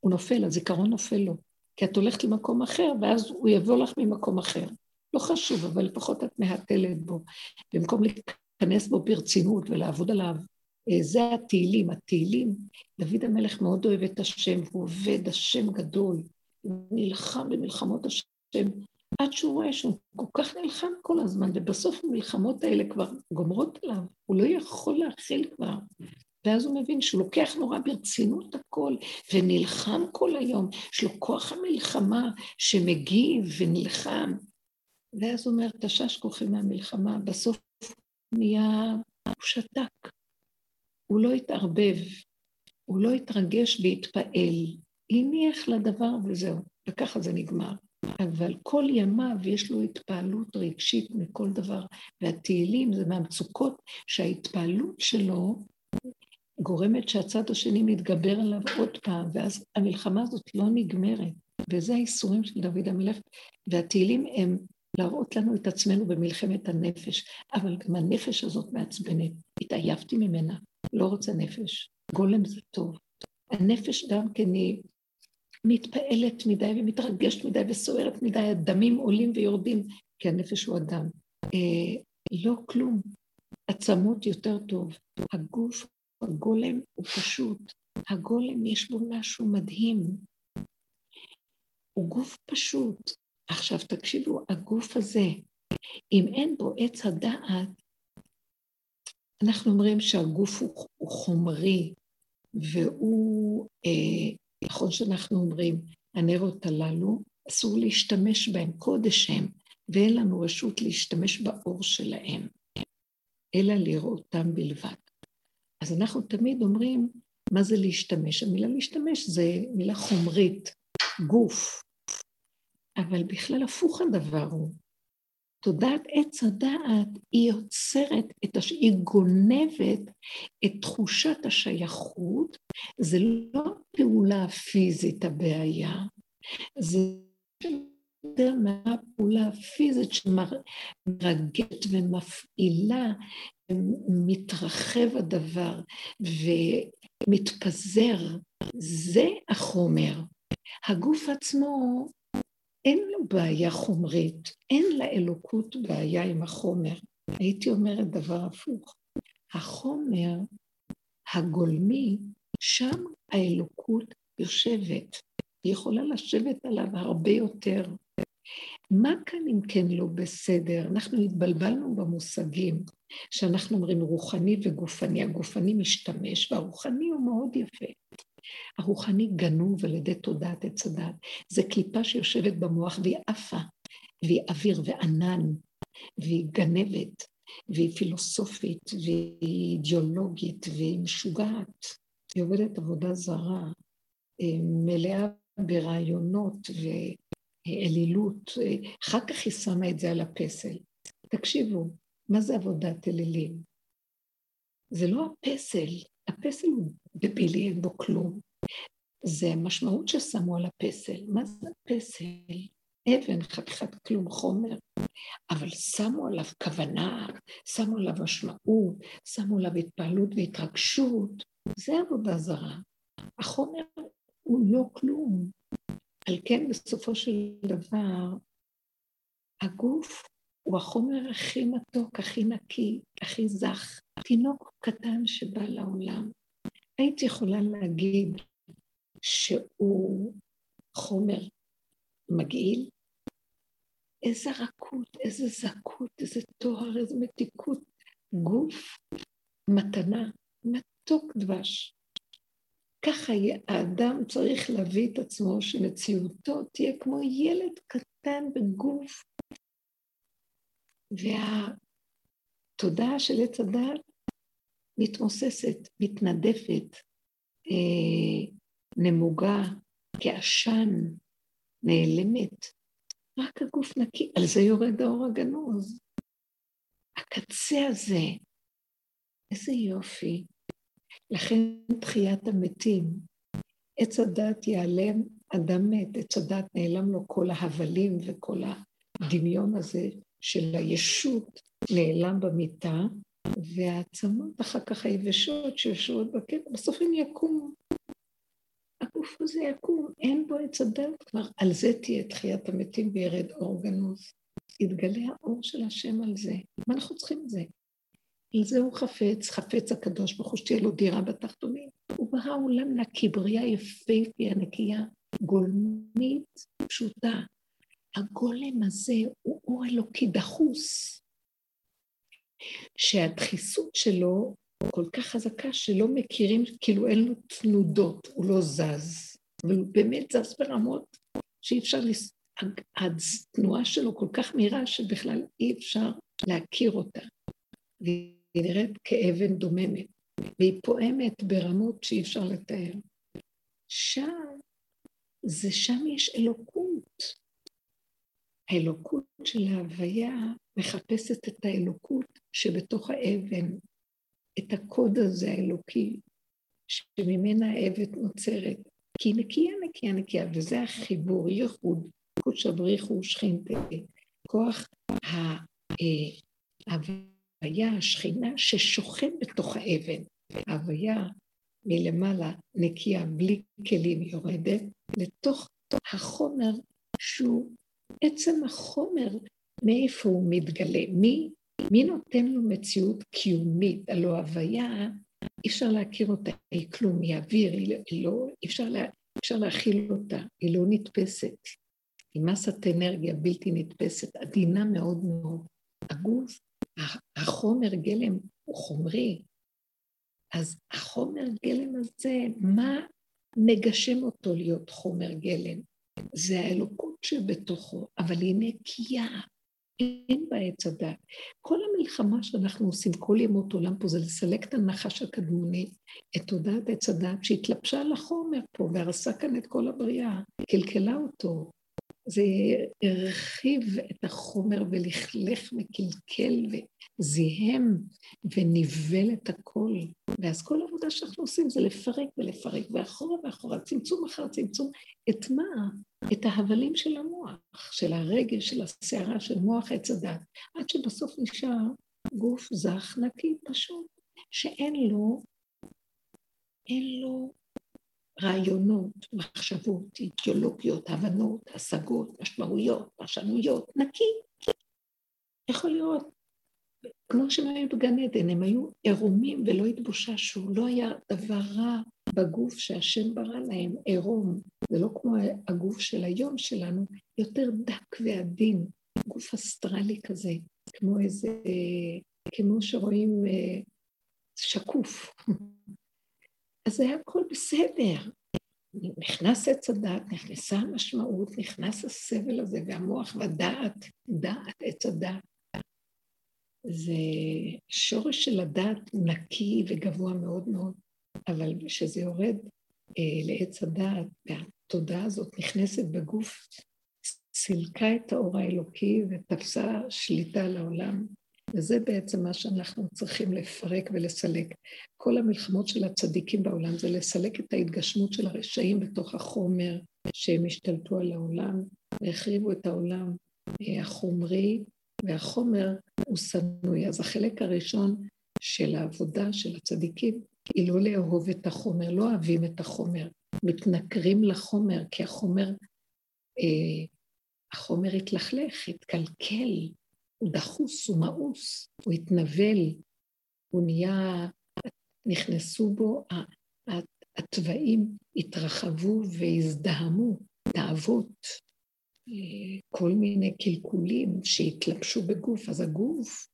הוא נופל, הזיכרון נופל לו. כי את הולכת למקום אחר, ואז הוא יבוא לך ממקום אחר. לא חשוב, אבל לפחות את מהתלת בו. במקום להיכנס בו ברצינות ולעבוד עליו. אה, זה התהילים. התהילים, דוד המלך מאוד אוהב את השם, הוא עובד השם גדול. הוא נלחם במלחמות השם, עד שהוא רואה שהוא כל כך נלחם כל הזמן, ובסוף המלחמות האלה כבר גומרות עליו, הוא לא יכול להכיל כבר. ואז הוא מבין שהוא לוקח נורא ברצינות הכל, ונלחם כל היום, יש לו כוח המלחמה שמגיב ונלחם. ואז הוא אומר, תשש כוחי מהמלחמה, בסוף נהיה, הוא שתק. הוא לא התערבב, הוא לא התרגש והתפעל, הניח לדבר וזהו, וככה זה נגמר. אבל כל ימיו יש לו התפעלות רגשית מכל דבר, והתהילים זה מהמצוקות שההתפעלות שלו גורמת שהצד השני מתגבר עליו עוד פעם, ואז המלחמה הזאת לא נגמרת. וזה האיסורים של דוד המלך, והתהילים הם להראות לנו את עצמנו במלחמת הנפש, אבל גם הנפש הזאת מעצבנת, התעייפתי ממנה, לא רוצה נפש, גולם זה טוב. הנפש גם כן היא מתפעלת מדי ומתרגשת מדי וסוערת מדי, הדמים עולים ויורדים, כי הנפש הוא אדם. אה, לא כלום, עצמות יותר טוב. הגוף, הגולם הוא פשוט. הגולם יש בו משהו מדהים. הוא גוף פשוט. עכשיו תקשיבו, הגוף הזה, אם אין בו עץ הדעת, אנחנו אומרים שהגוף הוא, הוא חומרי, והוא אה, נכון שאנחנו אומרים, הנרות הללו, אסור להשתמש בהם, קודש הם, ואין לנו רשות להשתמש באור שלהם, אלא לראותם בלבד. אז אנחנו תמיד אומרים, מה זה להשתמש? המילה להשתמש זה מילה חומרית, גוף. אבל בכלל הפוך הדבר הוא. תודעת עץ הדעת היא יוצרת, את הש... היא גונבת את תחושת השייכות, זה לא הפעולה הפיזית הבעיה, זה יותר מהפעולה הפיזית שמרגשת ומפעילה, מתרחב הדבר ומתפזר, זה החומר. הגוף עצמו אין לו בעיה חומרית, אין לאלוקות בעיה עם החומר. הייתי אומרת דבר הפוך. החומר הגולמי, שם האלוקות יושבת. היא יכולה לשבת עליו הרבה יותר. מה כאן אם כן לא בסדר? אנחנו התבלבלנו במושגים שאנחנו אומרים רוחני וגופני. הגופני משתמש והרוחני הוא מאוד יפה. הרוחני גנוב על ידי תודעת עץ הדת. זה קליפה שיושבת במוח והיא עפה, והיא אוויר וענן, והיא גנבת, והיא פילוסופית, והיא אידיאולוגית, והיא משוגעת. היא עובדת עבודה זרה, אה, מלאה ברעיונות ואלילות. אחר כך היא שמה את זה על הפסל. תקשיבו, מה זה עבודת אלילים? זה לא הפסל, הפסל הוא דבילי, אין בו כלום. זה המשמעות ששמו על הפסל. מה זה הפסל? אבן, חתיכת כלום חומר, אבל שמו עליו כוונה, שמו עליו משמעות, שמו עליו התפעלות והתרגשות. זה עבודה זרה. החומר הוא לא כלום. על כן, בסופו של דבר, הגוף הוא החומר הכי מתוק, הכי נקי, הכי זך. תינוק קטן שבא לעולם. הייתי יכולה להגיד שהוא חומר מגעיל? איזה רכות, איזה זכות, איזה טוהר, איזה מתיקות. גוף, מתנה, מתוק דבש. ככה האדם צריך להביא את עצמו, שמציאותו תהיה כמו ילד קטן בגוף. והתודעה של עץ הדת מתמוססת, מתנדפת, אה, נמוגה כעשן, נעלמת. רק הגוף נקי, על זה יורד האור הגנוז. הקצה הזה, איזה יופי. לכן תחיית המתים, עץ הדת ייעלם, אדם מת, עץ הדת נעלם לו כל ההבלים וכל הדמיון הזה של הישות נעלם במיטה, והעצמות אחר כך היבשות שיושבות בקטע, בסוף הם יקומו. הגוף הזה יקום, אין בו עץ הדת כבר, על זה תהיה תחיית המתים וירד אור גנוז. יתגלה האור של השם על זה. מה אנחנו צריכים את זה? על זה הוא חפץ, חפץ הקדוש ברוך הוא שתהיה לו דירה בתחתונים. הוא ברא עולם נקי, בריאה יפהפייה, נקייה, גולמית, פשוטה. הגולם הזה הוא אור אלוקי דחוס, שהדחיסות שלו כל כך חזקה שלא מכירים, כאילו אין לו תנודות, הוא לא זז, אבל הוא באמת זז ברמות שאי אפשר, לס... התנועה שלו כל כך מהירה שבכלל אי אפשר להכיר אותה. והיא נראית כאבן דוממת, והיא פועמת ברמות שאי אפשר לתאר. שם, זה שם יש אלוקות. האלוקות של ההוויה מחפשת את האלוקות שבתוך האבן, את הקוד הזה האלוקי, שממנה האבן נוצרת, כי היא נקייה, נקייה, נקייה, וזה החיבור, ייחוד, קודש הבריחו ושכינתה, כוח ההוויה, השכינה ששוכן בתוך האבן. ההוויה מלמעלה נקייה, בלי כלים יורדת, לתוך החומר שהוא עצם החומר, מאיפה הוא מתגלה? מי, מי נותן לו מציאות קיומית? הלא הוויה, אי אפשר להכיר אותה, היא כלום, היא אוויר, היא לא, לא אי אפשר, לה, אפשר להכיל אותה, היא לא נתפסת. היא מסת אנרגיה בלתי נתפסת, עדינה מאוד מאוד. הגוף, החומר גלם הוא חומרי, אז החומר גלם הזה, מה מגשם אותו להיות חומר גלם? זה האלוקות שבתוכו, אבל היא נקייה, אין בה עץ הדת. כל המלחמה שאנחנו עושים כל ימות עולם פה זה לסלק את הנחש הקדמוני, את תודעת עץ הדת שהתלבשה על החומר פה והרסה כאן את כל הבריאה, קלקלה אותו. זה הרחיב את החומר ולכלך וקלקל וזיהם וניבל את הכל. ואז כל העבודה שאנחנו עושים זה לפרק ולפרק, ואחורה ואחורה, צמצום אחר צמצום. את מה? את ההבלים של המוח, של הרגש, של הסערה, של מוח עץ הדת, עד שבסוף נשאר גוף זך, נקי, פשוט, שאין לו, אין לו רעיונות, מחשבות, אידיאולוגיות, הבנות, השגות, משמעויות, פרשנויות, נקי. יכול להיות, כמו שהם היו בגן עדן, הם היו עירומים ולא התבוששו, לא היה דבר רע בגוף שהשם ברא להם, עירום. זה לא כמו הגוף של היום שלנו, יותר דק ועדין, גוף אסטרלי כזה, כמו איזה, כמו שרואים אה, שקוף. אז היה הכל בסדר. נכנס עץ הדת, נכנסה המשמעות, נכנס הסבל הזה והמוח והדעת, דעת עץ הדת. זה שורש של הדעת נקי וגבוה מאוד מאוד, אבל כשזה יורד אה, לעץ הדעת, והתודעה הזאת נכנסת בגוף, סילקה את האור האלוקי ותפסה שליטה על העולם. וזה בעצם מה שאנחנו צריכים לפרק ולסלק. כל המלחמות של הצדיקים בעולם זה לסלק את ההתגשמות של הרשעים בתוך החומר שהם השתלטו על העולם והחריבו את העולם אה, החומרי, והחומר הוא שנואי. אז החלק הראשון של העבודה של הצדיקים היא לא לאהוב את החומר, לא אוהבים את החומר, מתנכרים לחומר, כי החומר, אה, החומר התלכלך, התקלקל, הוא דחוס, הוא מאוס, הוא התנבל, הוא נהיה, נכנסו בו, התוואים התרחבו והזדהמו, תאוות, כל מיני קלקולים שהתלבשו בגוף, אז הגוף,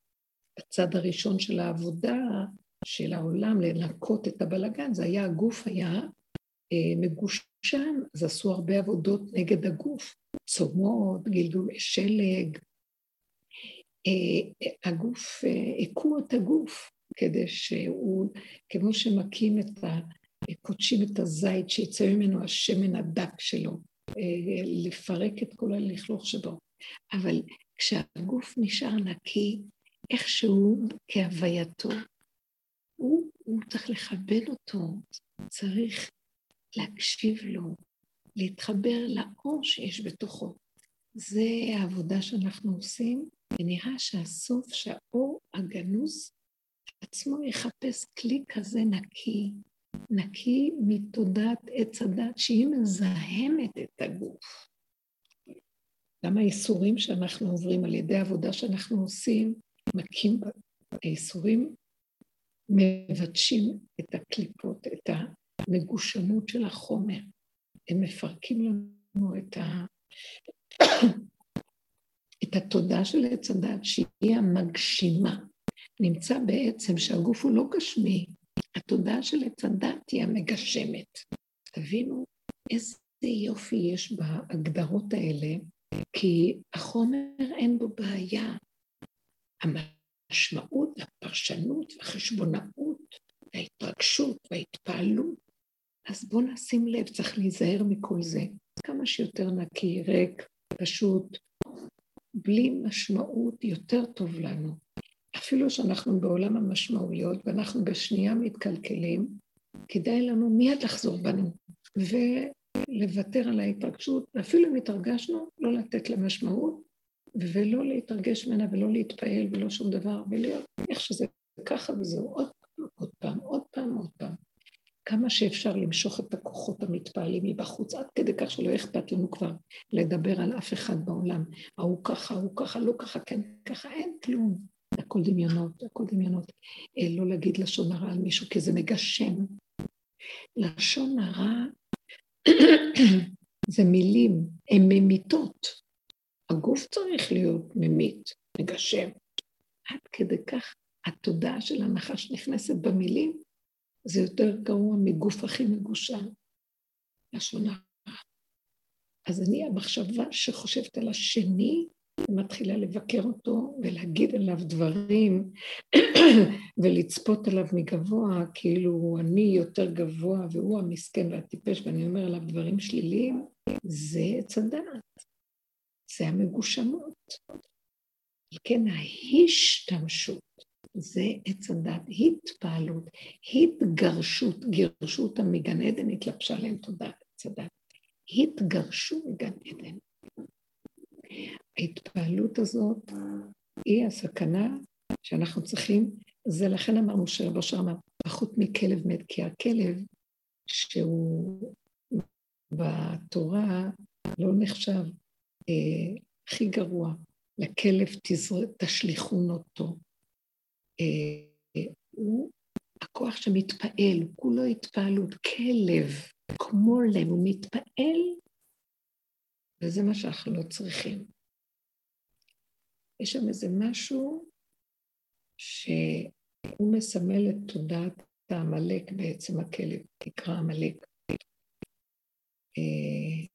בצד הראשון של העבודה של העולם, לנקות את הבלגן, זה היה, הגוף היה אה, מגושם, אז עשו הרבה עבודות נגד הגוף, צומות, גלגולי שלג, הגוף, הכו את הגוף, כדי שהוא, כמו שמכים את קודשים את הזית שיצא ממנו השמן הדק שלו, אה, לפרק את כל הלכלוך שבו. אבל כשהגוף נשאר נקי, איכשהו כהווייתו, הוא, הוא צריך לכבד אותו, צריך להקשיב לו, להתחבר לאור שיש בתוכו. זה העבודה שאנחנו עושים, ונראה שהסוף, שהאור הגנוז עצמו יחפש כלי כזה נקי, נקי מתודעת עץ הדת שהיא מזהמת את הגוף. גם האיסורים שאנחנו עוברים על ידי העבודה שאנחנו עושים, מכים, האיסורים מבטשים את הקליפות, את המגושמות של החומר. הם מפרקים לנו את, ה... את התודה של עץ הדת, שהיא המגשימה. נמצא בעצם שהגוף הוא לא גשמי, התודעה של עץ הדת היא המגשמת. תבינו איזה יופי יש בהגדרות האלה, כי החומר אין בו בעיה. המשמעות, הפרשנות, החשבונאות, ההתרגשות וההתפעלות. אז בואו נשים לב, צריך להיזהר מכל זה. כמה שיותר נקי, ריק, פשוט, בלי משמעות, יותר טוב לנו. אפילו שאנחנו בעולם המשמעויות ואנחנו בשנייה מתקלקלים, כדאי לנו מיד לחזור בנו ולוותר על ההתרגשות, ואפילו אם התרגשנו, לא לתת לה משמעות ולא להתרגש ממנה ולא להתפעל ולא שום דבר, ולהיות איך שזה ככה וזהו עוד פעם, עוד פעם, עוד פעם. כמה שאפשר למשוך את הכוחות המתפעלים מבחוץ, עד כדי כך שלא אכפת לנו כבר לדבר על אף אחד בעולם. ההוא ככה, ההוא ככה, לא ככה, כן ככה, אין כלום. הכל דמיונות, הכל דמיונות. אה, לא להגיד לשון הרע על מישהו, כי זה מגשם. לשון הרע זה מילים, הן ממיתות. הגוף צריך להיות ממית, מגשם. עד כדי כך התודעה של הנחש נכנסת במילים, זה יותר גרוע מגוף הכי מגושם, לשון הרע. אז אני, המחשבה שחושבת על השני, מתחילה לבקר אותו ולהגיד עליו דברים ולצפות עליו מגבוה, כאילו אני יותר גבוה והוא המסכן והטיפש ואני אומר עליו דברים שליליים, זה עץ הדעת, זה המגושמות. כן, ההשתמשות זה עץ הדת, התפעלות, התגרשות, גירשו אותם מגן עדן, התלבשה להם תודעת עץ הדת. התגרשו מגן עדן. ההתפעלות הזאת היא הסכנה שאנחנו צריכים, זה לכן אמרנו שרבו אמר, פחות מכלב מת, כי הכלב שהוא בתורה לא נחשב אה, הכי גרוע, לכלב. תשליכון אותו. הוא הכוח שמתפעל, כולו התפעלות, כלב, כמו לב, הוא מתפעל, וזה מה שאנחנו לא צריכים. יש שם איזה משהו שהוא מסמל את תודעת העמלק בעצם הכלב, תקרא עמלק. אה,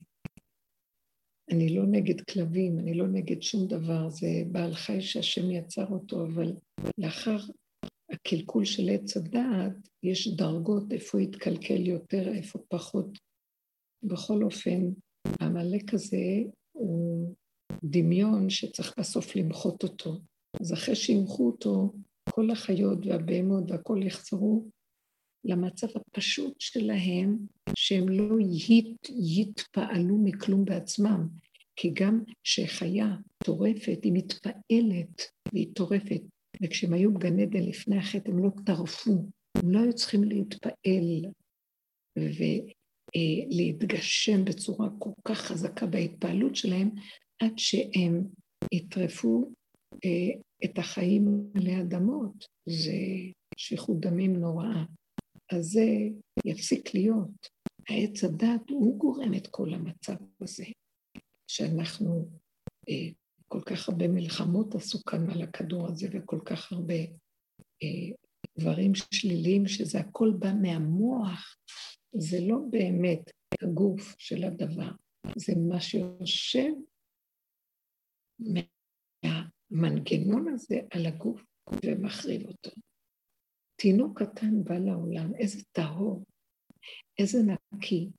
אני לא נגד כלבים, אני לא נגד שום דבר, זה בעל חי שהשם יצר אותו, אבל לאחר הקלקול של עץ הדעת, יש דרגות איפה יתקלקל יותר, איפה פחות. בכל אופן, העמלק הזה הוא דמיון שצריך בסוף למחות אותו. אז אחרי שימחו אותו, כל החיות והבהמות והכול יחזרו למצב הפשוט שלהם, שהם לא ית, יתפעלו מכלום בעצמם. כי גם כשחיה טורפת, היא מתפעלת והיא טורפת. וכשהם היו בגן עדן לפני החטא, הם לא טרפו, הם לא היו צריכים להתפעל ולהתגשם בצורה כל כך חזקה בהתפעלות שלהם, עד שהם יטרפו אה, את החיים עלי אדמות, זה שפיכות דמים נוראה. אז זה יפסיק להיות. העץ הדת הוא גורם את כל המצב הזה, שאנחנו, אה, כל כך הרבה מלחמות עשו כאן על הכדור הזה, וכל כך הרבה אה, דברים שליליים, שזה הכל בא מהמוח, זה לא באמת הגוף של הדבר, זה מה שיושב מהמנגנון הזה על הגוף ומחריב אותו. תינוק קטן בא לעולם, איזה טהור, איזה נקי.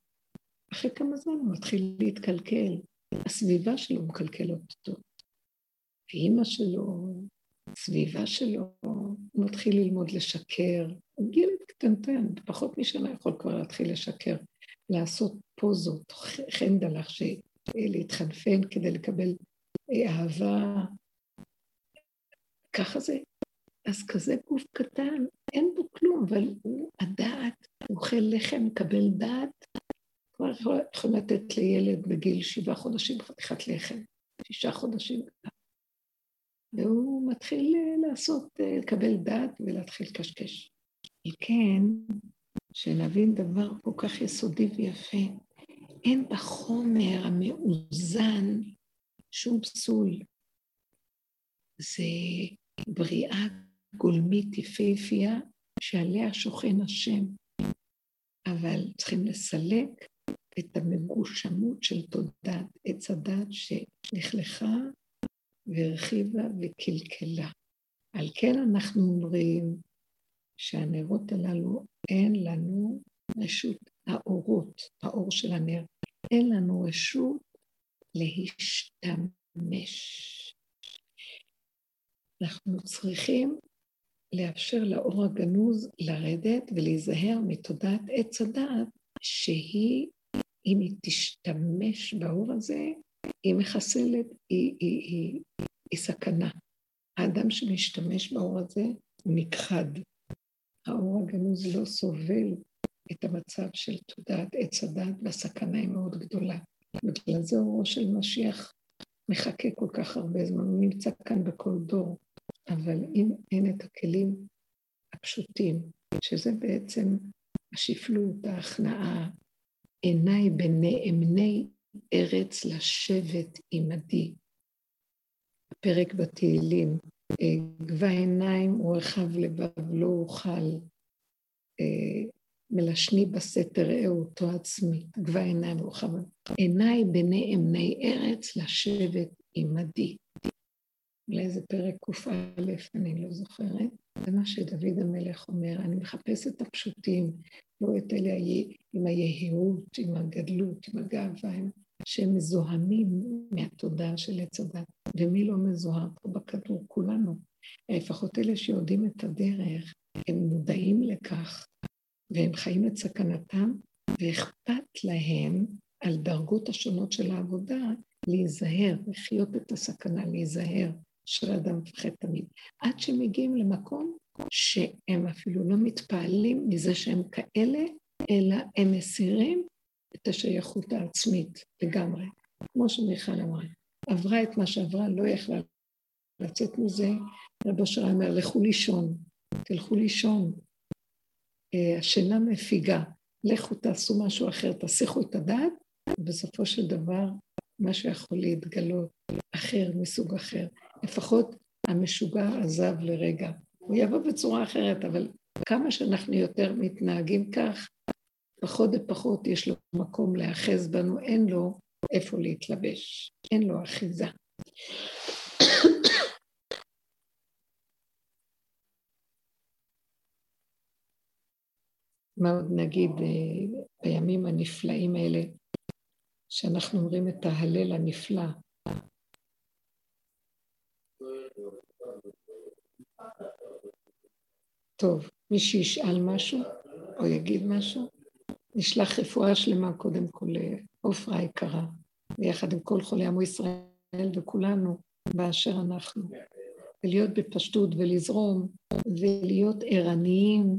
אחרי כמה זמן הוא מתחיל להתקלקל, הסביבה שלו מקלקלת אותו. האימא שלו, הסביבה שלו, הוא מתחיל ללמוד לשקר. הוא גיל קטנטן, פחות משנה יכול כבר להתחיל לשקר, לעשות פוזות, חן דלך, להתחנפן כדי לקבל אה, אהבה. ככה זה. אז כזה גוף קטן, אין בו כלום, אבל הוא הדעת, הוא אוכל לחם, מקבל דעת. כבר יכולים לתת לילד בגיל שבעה חודשים חתיכת לחם, שישה חודשים. והוא מתחיל אה, לעשות, אה, לקבל דעת ולהתחיל לקשקש. כן, שנבין דבר כל כך יסודי ויפה, אין בחומר המאוזן שום פסול. זה בריאה גולמית יפהפייה שעליה שוכן השם, אבל צריכים לסלק את המגושמות של תודעת עץ הדת שנכלכה והרחיבה וקלקלה. על כן אנחנו אומרים שהנרות הללו אין לנו רשות, האורות, האור של הנר, אין לנו רשות להשתמש. אנחנו צריכים לאפשר לאור הגנוז לרדת ולהיזהר מתודעת עץ הדעת, שהיא, אם היא תשתמש באור הזה, היא מחסלת, היא, היא, היא, היא סכנה. האדם שמשתמש באור הזה הוא נכחד. האור הגנוז לא סובל את המצב של תודעת עץ הדת, והסכנה היא מאוד גדולה. בגלל זה אורו של משיח מחכה כל כך הרבה זמן, הוא נמצא כאן בכל דור. אבל אם אין את הכלים הפשוטים, שזה בעצם השפלות, ההכנעה, עיניי בנאמני ארץ לשבת עמדי. הפרק בתהילים, גבה עיניים ורחב לבב לא אוכל, אה, מלשני בסתר ראו אותו עצמי, גבה עיניים ורחב, עיניי בנאמני ארץ לשבת עמדי. אולי זה פרק קא, אני לא זוכרת. זה מה שדוד המלך אומר, אני מחפש את הפשוטים, לא את אלה עם היהירות, עם הגדלות, עם הגאווה, שהם מזוהמים מהתודעה של עץ הדת. ומי לא מזוהר פה בכדור? כולנו. לפחות אלה שיודעים את הדרך, הם מודעים לכך, והם חיים את סכנתם, ואכפת להם על דרגות השונות של העבודה להיזהר, לחיות את הסכנה, להיזהר. של אדם מפחד תמיד. עד שמגיעים למקום שהם אפילו לא מתפעלים מזה שהם כאלה, אלא הם מסירים את השייכות העצמית לגמרי. כמו שמיכל אמרה, עברה את מה שעברה, לא יכלה לצאת מזה. רבו שרה אומר, לכו לישון, תלכו לישון. אה, השינה מפיגה, לכו תעשו משהו אחר, תסיכו את הדעת, ובסופו של דבר משהו יכול להתגלות אחר, מסוג אחר. לפחות המשוגע עזב לרגע. הוא יבוא בצורה אחרת, אבל כמה שאנחנו יותר מתנהגים כך, פחות ופחות יש לו מקום להאחז בנו, אין לו איפה להתלבש, אין לו אחיזה. מה עוד נגיד אה, בימים הנפלאים האלה, שאנחנו אומרים את ההלל הנפלא, טוב, מי שישאל משהו? או יגיד משהו, נשלח רפואה שלמה קודם כל לעופרה היקרה, ביחד עם כל חולי עמו ישראל וכולנו באשר אנחנו, ולהיות בפשטות ולזרום ולהיות ערניים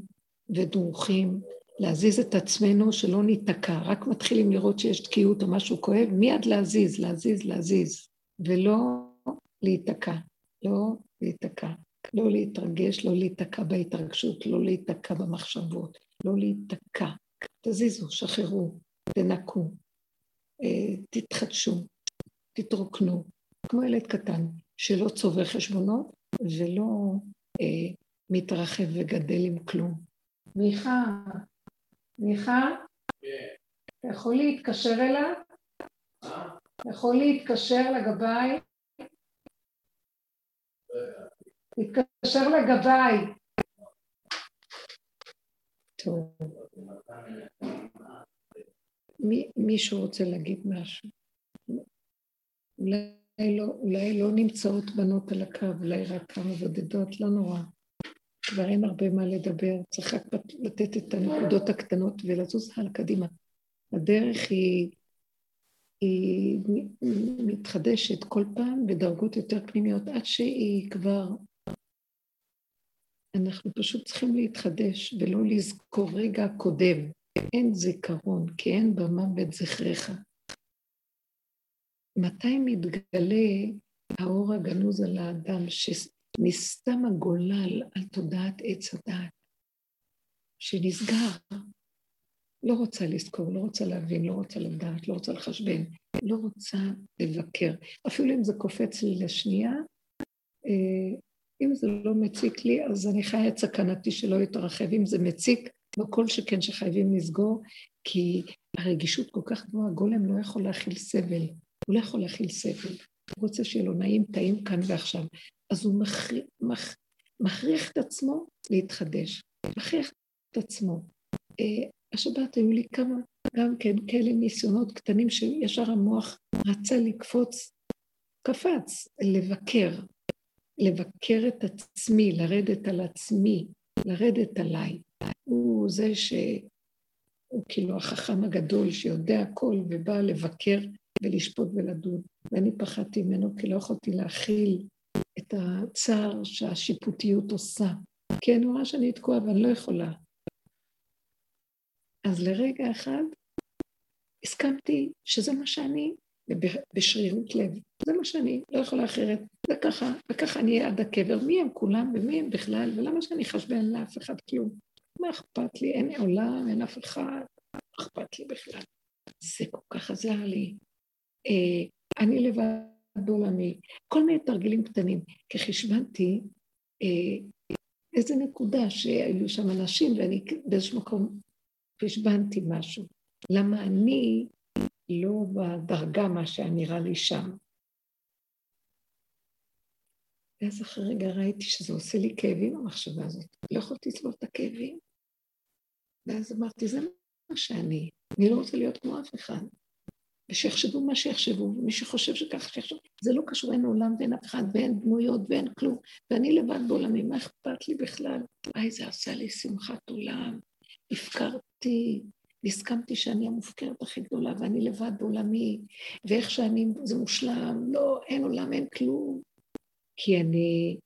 ודרוכים, להזיז את עצמנו שלא ניתקע, רק מתחילים לראות שיש תקיעות או משהו כואב, מיד להזיז, להזיז, להזיז, ולא להיתקע, לא להיתקע. לא להתרגש, לא להיתקע בהתרגשות, לא להיתקע במחשבות, לא להיתקע. תזיזו, שחררו, תנקו, אה, תתחדשו, תתרוקנו, כמו ילד קטן שלא צובר חשבונות ולא אה, מתרחב וגדל עם כלום. מיכה, מיכה, אתה יכול להתקשר אליו? אתה יכול להתקשר לגביי? תתקשר לגביי. טוב. מי, מישהו רוצה להגיד משהו? אולי לא, אולי לא נמצאות בנות על הקו, אולי רק כמה בודדות, לא נורא. כבר אין הרבה מה לדבר, צריך רק לתת את הנקודות הקטנות ולזוז הלאה קדימה. הדרך היא, היא מתחדשת כל פעם בדרגות יותר פנימיות, עד שהיא כבר... אנחנו פשוט צריכים להתחדש ולא לזכור רגע קודם. אין זיכרון, כי אין במוות זכרך. מתי מתגלה האור הגנוז על האדם, שנסתם הגולל על תודעת עץ הדעת, שנסגר, לא רוצה לזכור, לא רוצה להבין, לא רוצה לדעת, לא רוצה לחשבן, לא רוצה לבקר. אפילו אם זה קופץ לי לשנייה, אה, אם זה לא מציק לי, אז אני חיה את סכנתי שלא יתרחב. אם זה מציק, לא כל שכן שחייבים לסגור, כי הרגישות כל כך גבוהה, גולם לא יכול להכיל סבל. הוא לא יכול להכיל סבל. הוא רוצה שיהיה לו נעים, טעים כאן ועכשיו. אז הוא מכריח, מכ, מכריח את עצמו להתחדש. מכריח את עצמו. אה, השבת היו לי כמה, גם כן, כאלה ניסיונות קטנים שישר המוח רצה לקפוץ, קפץ, לבקר. לבקר את עצמי, לרדת על עצמי, לרדת עליי. הוא זה שהוא כאילו החכם הגדול שיודע הכל ובא לבקר ולשפוט ולדון. ואני פחדתי ממנו כי לא יכולתי להכיל את הצער שהשיפוטיות עושה. כי אני רואה שאני תקועה ואני לא יכולה. אז לרגע אחד הסכמתי שזה מה שאני, בשרירות לב. זה מה שאני, לא יכולה אחרת. זה ככה, וככה אני אהיה עד הקבר. מי הם כולם ומי הם בכלל, ולמה שאני אחשבן לאף אחד כלום? מה אכפת לי? אין עולם, אין אף אחד, מה אכפת לי בכלל? זה כל כך עזר לי. אה, אני לבד בעולמי, כל מיני תרגילים קטנים, כי חשבנתי אה, איזה נקודה שהיו שם אנשים ואני באיזשהו מקום חשבנתי משהו. למה אני לא בדרגה מה שנראה לי שם? ואז אחרי רגע ראיתי שזה עושה לי כאבים המחשבה הזאת. לא יכולתי לסבול את הכאבים. ואז אמרתי, זה מה שאני, אני לא רוצה להיות כמו אף אחד. ושיחשבו מה שיחשבו, ומי שחושב שככה שיחשב, זה לא קשור, אין עולם ואין אף אחד ואין דמויות ואין כלום, ואני לבד בעולמי, מה אכפת לי בכלל? וואי, זה עשה לי שמחת עולם, הפקרתי, והסכמתי שאני המופקרת הכי גדולה, ואני לבד בעולמי, ואיך שאני, זה מושלם, לא, אין עולם, אין כלום. כי אני,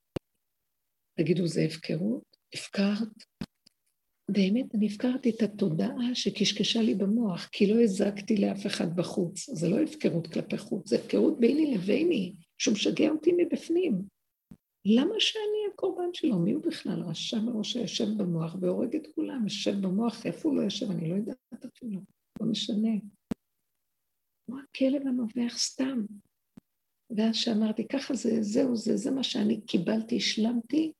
תגידו, זה הפקרות? הפקרת? באמת, אני הפקרתי את התודעה שקשקשה לי במוח, כי לא הזקתי לאף אחד בחוץ. זה לא הפקרות כלפי חוץ, זה הפקרות ביני לביני, שהוא משגע אותי מבפנים. למה שאני הקורבן שלו? מי הוא בכלל? רשע מראש שיושב במוח והורג את כולם, יושב במוח, איפה הוא לא יושב? אני לא יודעת אפילו, לא משנה. הוא הכלב הנובח סתם. ואז שאמרתי, ככה זה, זהו זה, זה מה שאני קיבלתי, השלמתי,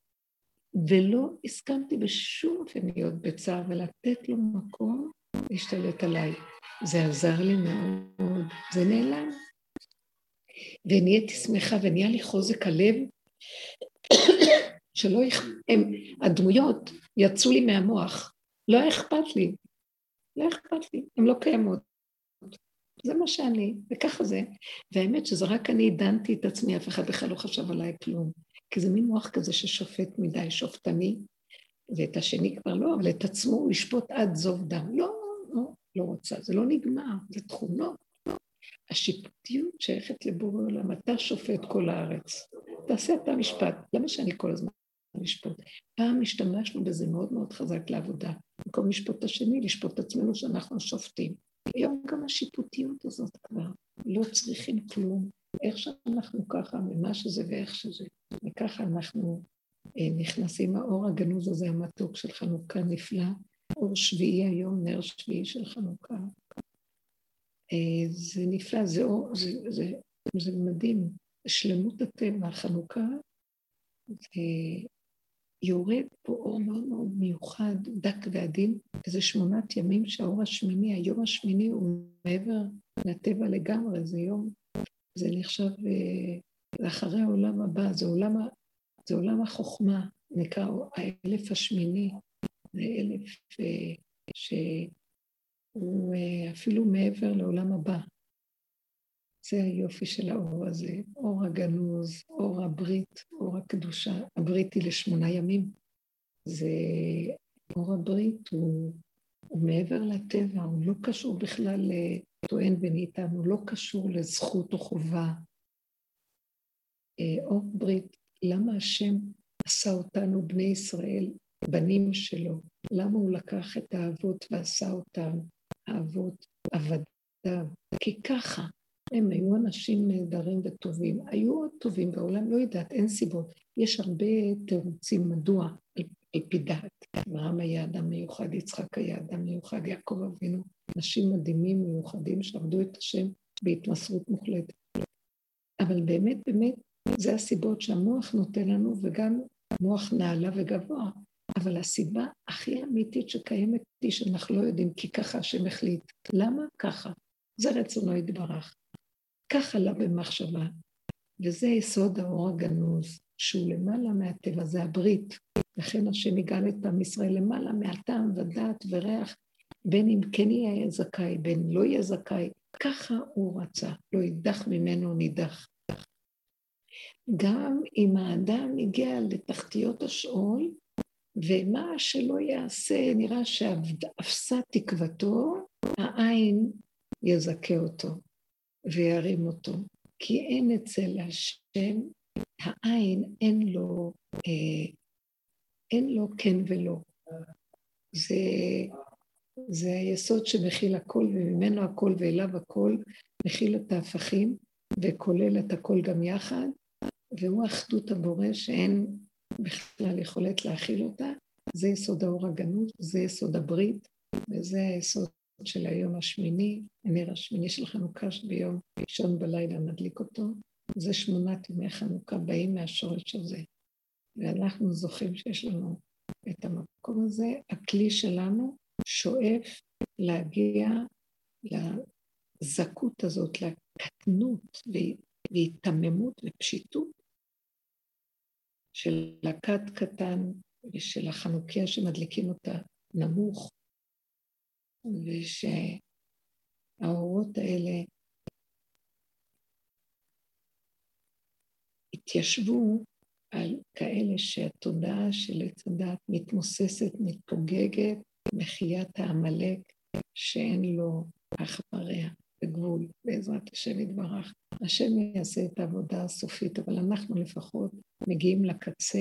ולא הסכמתי בשום אופן להיות בצער ולתת לו מקום להשתלט עליי. זה עזר לי מאוד, זה נעלם. ונהייתי שמחה ונהיה לי חוזק הלב, שלא, הם, הדמויות יצאו לי מהמוח, לא היה אכפת לי, לא אכפת לי, הן לא קיימות. זה מה שאני, וככה זה. והאמת שזה רק אני דנתי את עצמי, אף אחד בכלל לא חשב עליי כלום. כי זה מין מוח כזה ששופט מדי, שופטני, ואת השני כבר לא, אבל את עצמו הוא ישפוט עד זוב דם. לא, לא, לא רוצה, זה לא נגמר, זה תכונות. השיפוטיות שייכת לבורא עולם, אתה שופט כל הארץ. תעשה אתה משפט. למה שאני כל הזמן לשפוט? פעם השתמשנו בזה מאוד מאוד חזק לעבודה. במקום לשפוט את השני, לשפוט את עצמנו שאנחנו שופטים. היום גם השיפוטיות הזאת כבר, לא צריכים כלום. איך שאנחנו ככה, ממה שזה ואיך שזה. וככה אנחנו אה, נכנסים, האור הגנוז הזה, המתוק של חנוכה נפלא, אור שביעי היום, נר שביעי של חנוכה. אה, זה נפלא, זה, זה, זה, זה מדהים. שלמות הטבע, חנוכה, יורד פה אור מאוד מאוד מיוחד, דק ועדין, איזה שמונת ימים שהאור השמיני, היום השמיני הוא מעבר לטבע לגמרי, זה יום זה נחשב אה, לאחרי העולם הבא, זה עולם, זה עולם החוכמה, נקרא האלף השמיני, זה אלף אה, שהוא אה, אפילו מעבר לעולם הבא. זה היופי של האור הזה, אור הגנוז, אור הברית, אור הקדושה. הברית היא לשמונה ימים. זה אור הברית, הוא, הוא מעבר לטבע, הוא לא קשור בכלל לטוען וניתן, הוא לא קשור לזכות או חובה. אה, אור ברית, למה השם עשה אותנו בני ישראל, בנים שלו? למה הוא לקח את האבות ועשה אותם האבות, עבדיו? כי ככה, הם היו אנשים נהדרים וטובים. היו עוד טובים בעולם, לא יודעת, אין סיבות. יש הרבה תירוצים מדוע, על, על פי דעת. אברהם היה אדם מיוחד, יצחק היה אדם מיוחד, יעקב אבינו, אנשים מדהימים מיוחדים שעבדו את השם בהתמסרות מוחלטת. אבל באמת, באמת, זה הסיבות שהמוח נותן לנו, וגם מוח נעלה וגבוה. אבל הסיבה הכי אמיתית שקיימת היא שאנחנו לא יודעים, כי ככה השם החליט. למה? ככה. זה רצונו יתברך. ככה לה במחשבה. וזה יסוד האור הגנוז, שהוא למעלה מהטבע, זה הברית. לכן השם יגאל את עם ישראל למעלה מהטעם ודעת וריח, בין אם כן יהיה זכאי, בין לא יהיה זכאי. ככה הוא רצה, לא יידח ממנו נידח. גם אם האדם הגיע לתחתיות השאול, ומה שלא יעשה, נראה שאפסה תקוותו, העין יזכה אותו וירים אותו. כי אין אצל השם, העין אין לו, אה, אין לו כן ולא. זה, זה היסוד שמכיל הכל וממנו הכל ואליו הכל, מכיל את ההפכים וכולל את הכל גם יחד, והוא אחדות הבורא שאין בכלל יכולת להכיל אותה. זה יסוד האור הגנות, זה יסוד הברית, וזה היסוד של היום השמיני, הנר השמיני של חנוכה שביום ראשון בלילה נדליק אותו. זה שמונת ימי חנוכה באים מהשורש הזה. ואנחנו זוכים שיש לנו את המקום הזה. הכלי שלנו שואף להגיע לזכות הזאת, לקטנות והיתממות ופשיטות של הכת קטן ושל החנוכיה שמדליקים אותה נמוך, ושהאורות האלה התיישבו על כאלה שהתודעה של עץ הדת מתמוססת, מתפוגגת, מחיית העמלק שאין לו אח ורע וגבול, בעזרת השם יתברך. השם יעשה את העבודה הסופית, אבל אנחנו לפחות מגיעים לקצה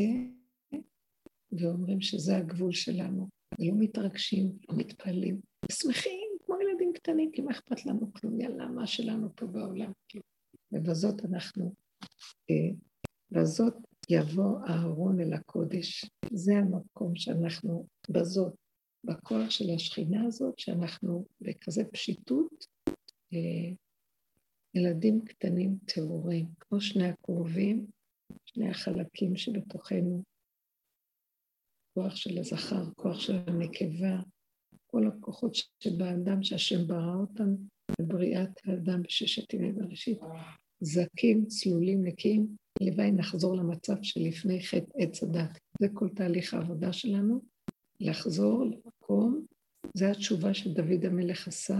ואומרים שזה הגבול שלנו, ולא מתרגשים, לא מתפעלים, שמחים כמו ילדים קטנים, כי מה אכפת לנו כלום, יאללה, מה שלנו פה בעולם, ובזאת אנחנו, אה, בזאת יבוא אהרון אל הקודש. זה המקום שאנחנו, בזאת, בכוח של השכינה הזאת, שאנחנו בכזה פשיטות, ילדים קטנים טהורים, כמו שני הקרובים, שני החלקים שבתוכנו, כוח של הזכר, כוח של הנקבה, כל הכוחות שבאדם שהשם ברא אותם בבריאת האדם בששת ימי בראשית, זקים, צלולים, נקיים, הלוואי נחזור למצב שלפני חטא עץ הדת. זה כל תהליך העבודה שלנו, לחזור למקום, זו התשובה שדוד המלך עשה,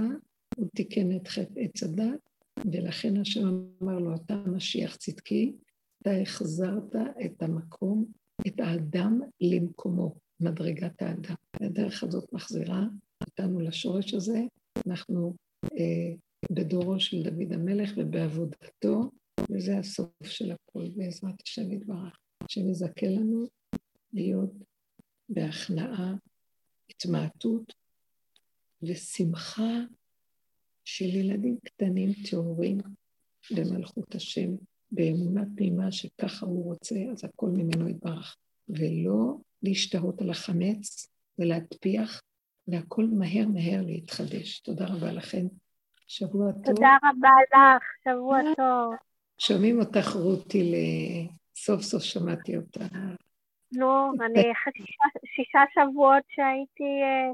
הוא תיקן את חטא עץ הדת, ולכן השם אמר לו, אתה משיח צדקי, אתה החזרת את המקום, את האדם למקומו, מדרגת האדם. הדרך הזאת מחזירה אותנו לשורש הזה, אנחנו אה, בדורו של דוד המלך ובעבודתו, וזה הסוף של הכול, בעזרת השם יתברך, שנזכה לנו להיות בהכנעה, התמעטות ושמחה של ילדים קטנים טהורים במלכות השם, באמונה פנימה שככה הוא רוצה, אז הכל ממנו יתברך. ולא להשתהות על החמץ ולהטפיח, והכל מהר מהר להתחדש. תודה רבה לכם. שבוע טוב. תודה רבה לך, שבוע טוב. שומעים אותך, רותי, סוף סוף שמעתי אותה. נו, אני שישה שבועות שהייתי אה,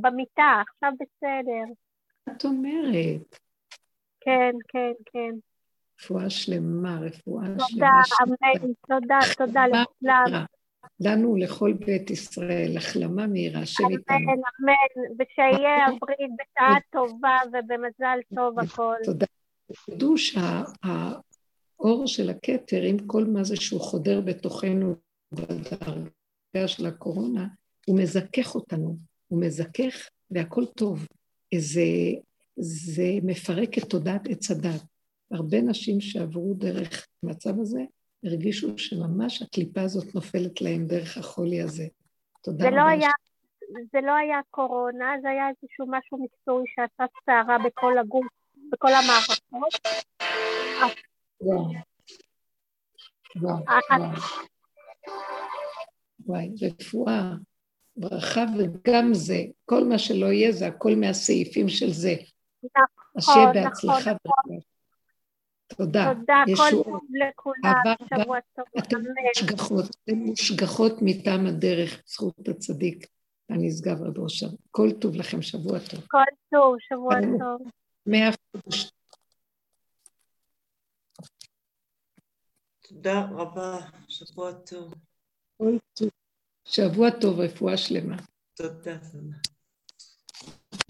במיטה, עכשיו בסדר. את אומרת? כן, כן, כן. רפואה שלמה, רפואה שלמה. תודה, אמן, תודה, תודה לכולם. לנו לכל בית ישראל, החלמה מהירה, השם איתנו. אמן, אמן, ושיהיה הברית בשעה טובה ובמזל טוב הכל. תודה. תדעו שהאור של הכתר, עם כל מה זה שהוא חודר בתוכנו בדרגה של הקורונה, הוא מזכך אותנו, הוא מזכך והכל טוב. זה, זה מפרק את תודעת עץ הדת. הרבה נשים שעברו דרך המצב הזה, הרגישו שממש הקליפה הזאת נופלת להם דרך החולי הזה. תודה רבה. לא היה, זה לא היה קורונה, זה היה איזשהו משהו מקצועי שעשה סערה בכל הגוף, בכל המערכות. וואו. וואו, וואי, רפואה, ברכה וגם זה, כל מה שלא יהיה זה הכל מהסעיפים של זה. נכון, נכון. בהצלחה. נכון. תודה. תודה, כל טוב לכולם, שבוע טוב. אתם מושגחות, אתם מושגחות מטעם הדרך, זכות הצדיק הנשגב על ראשם. כל טוב לכם, שבוע טוב. כל טוב, שבוע טוב. מאה אחוז. תודה רבה, שבוע טוב. שבוע טוב, רפואה שלמה. תודה.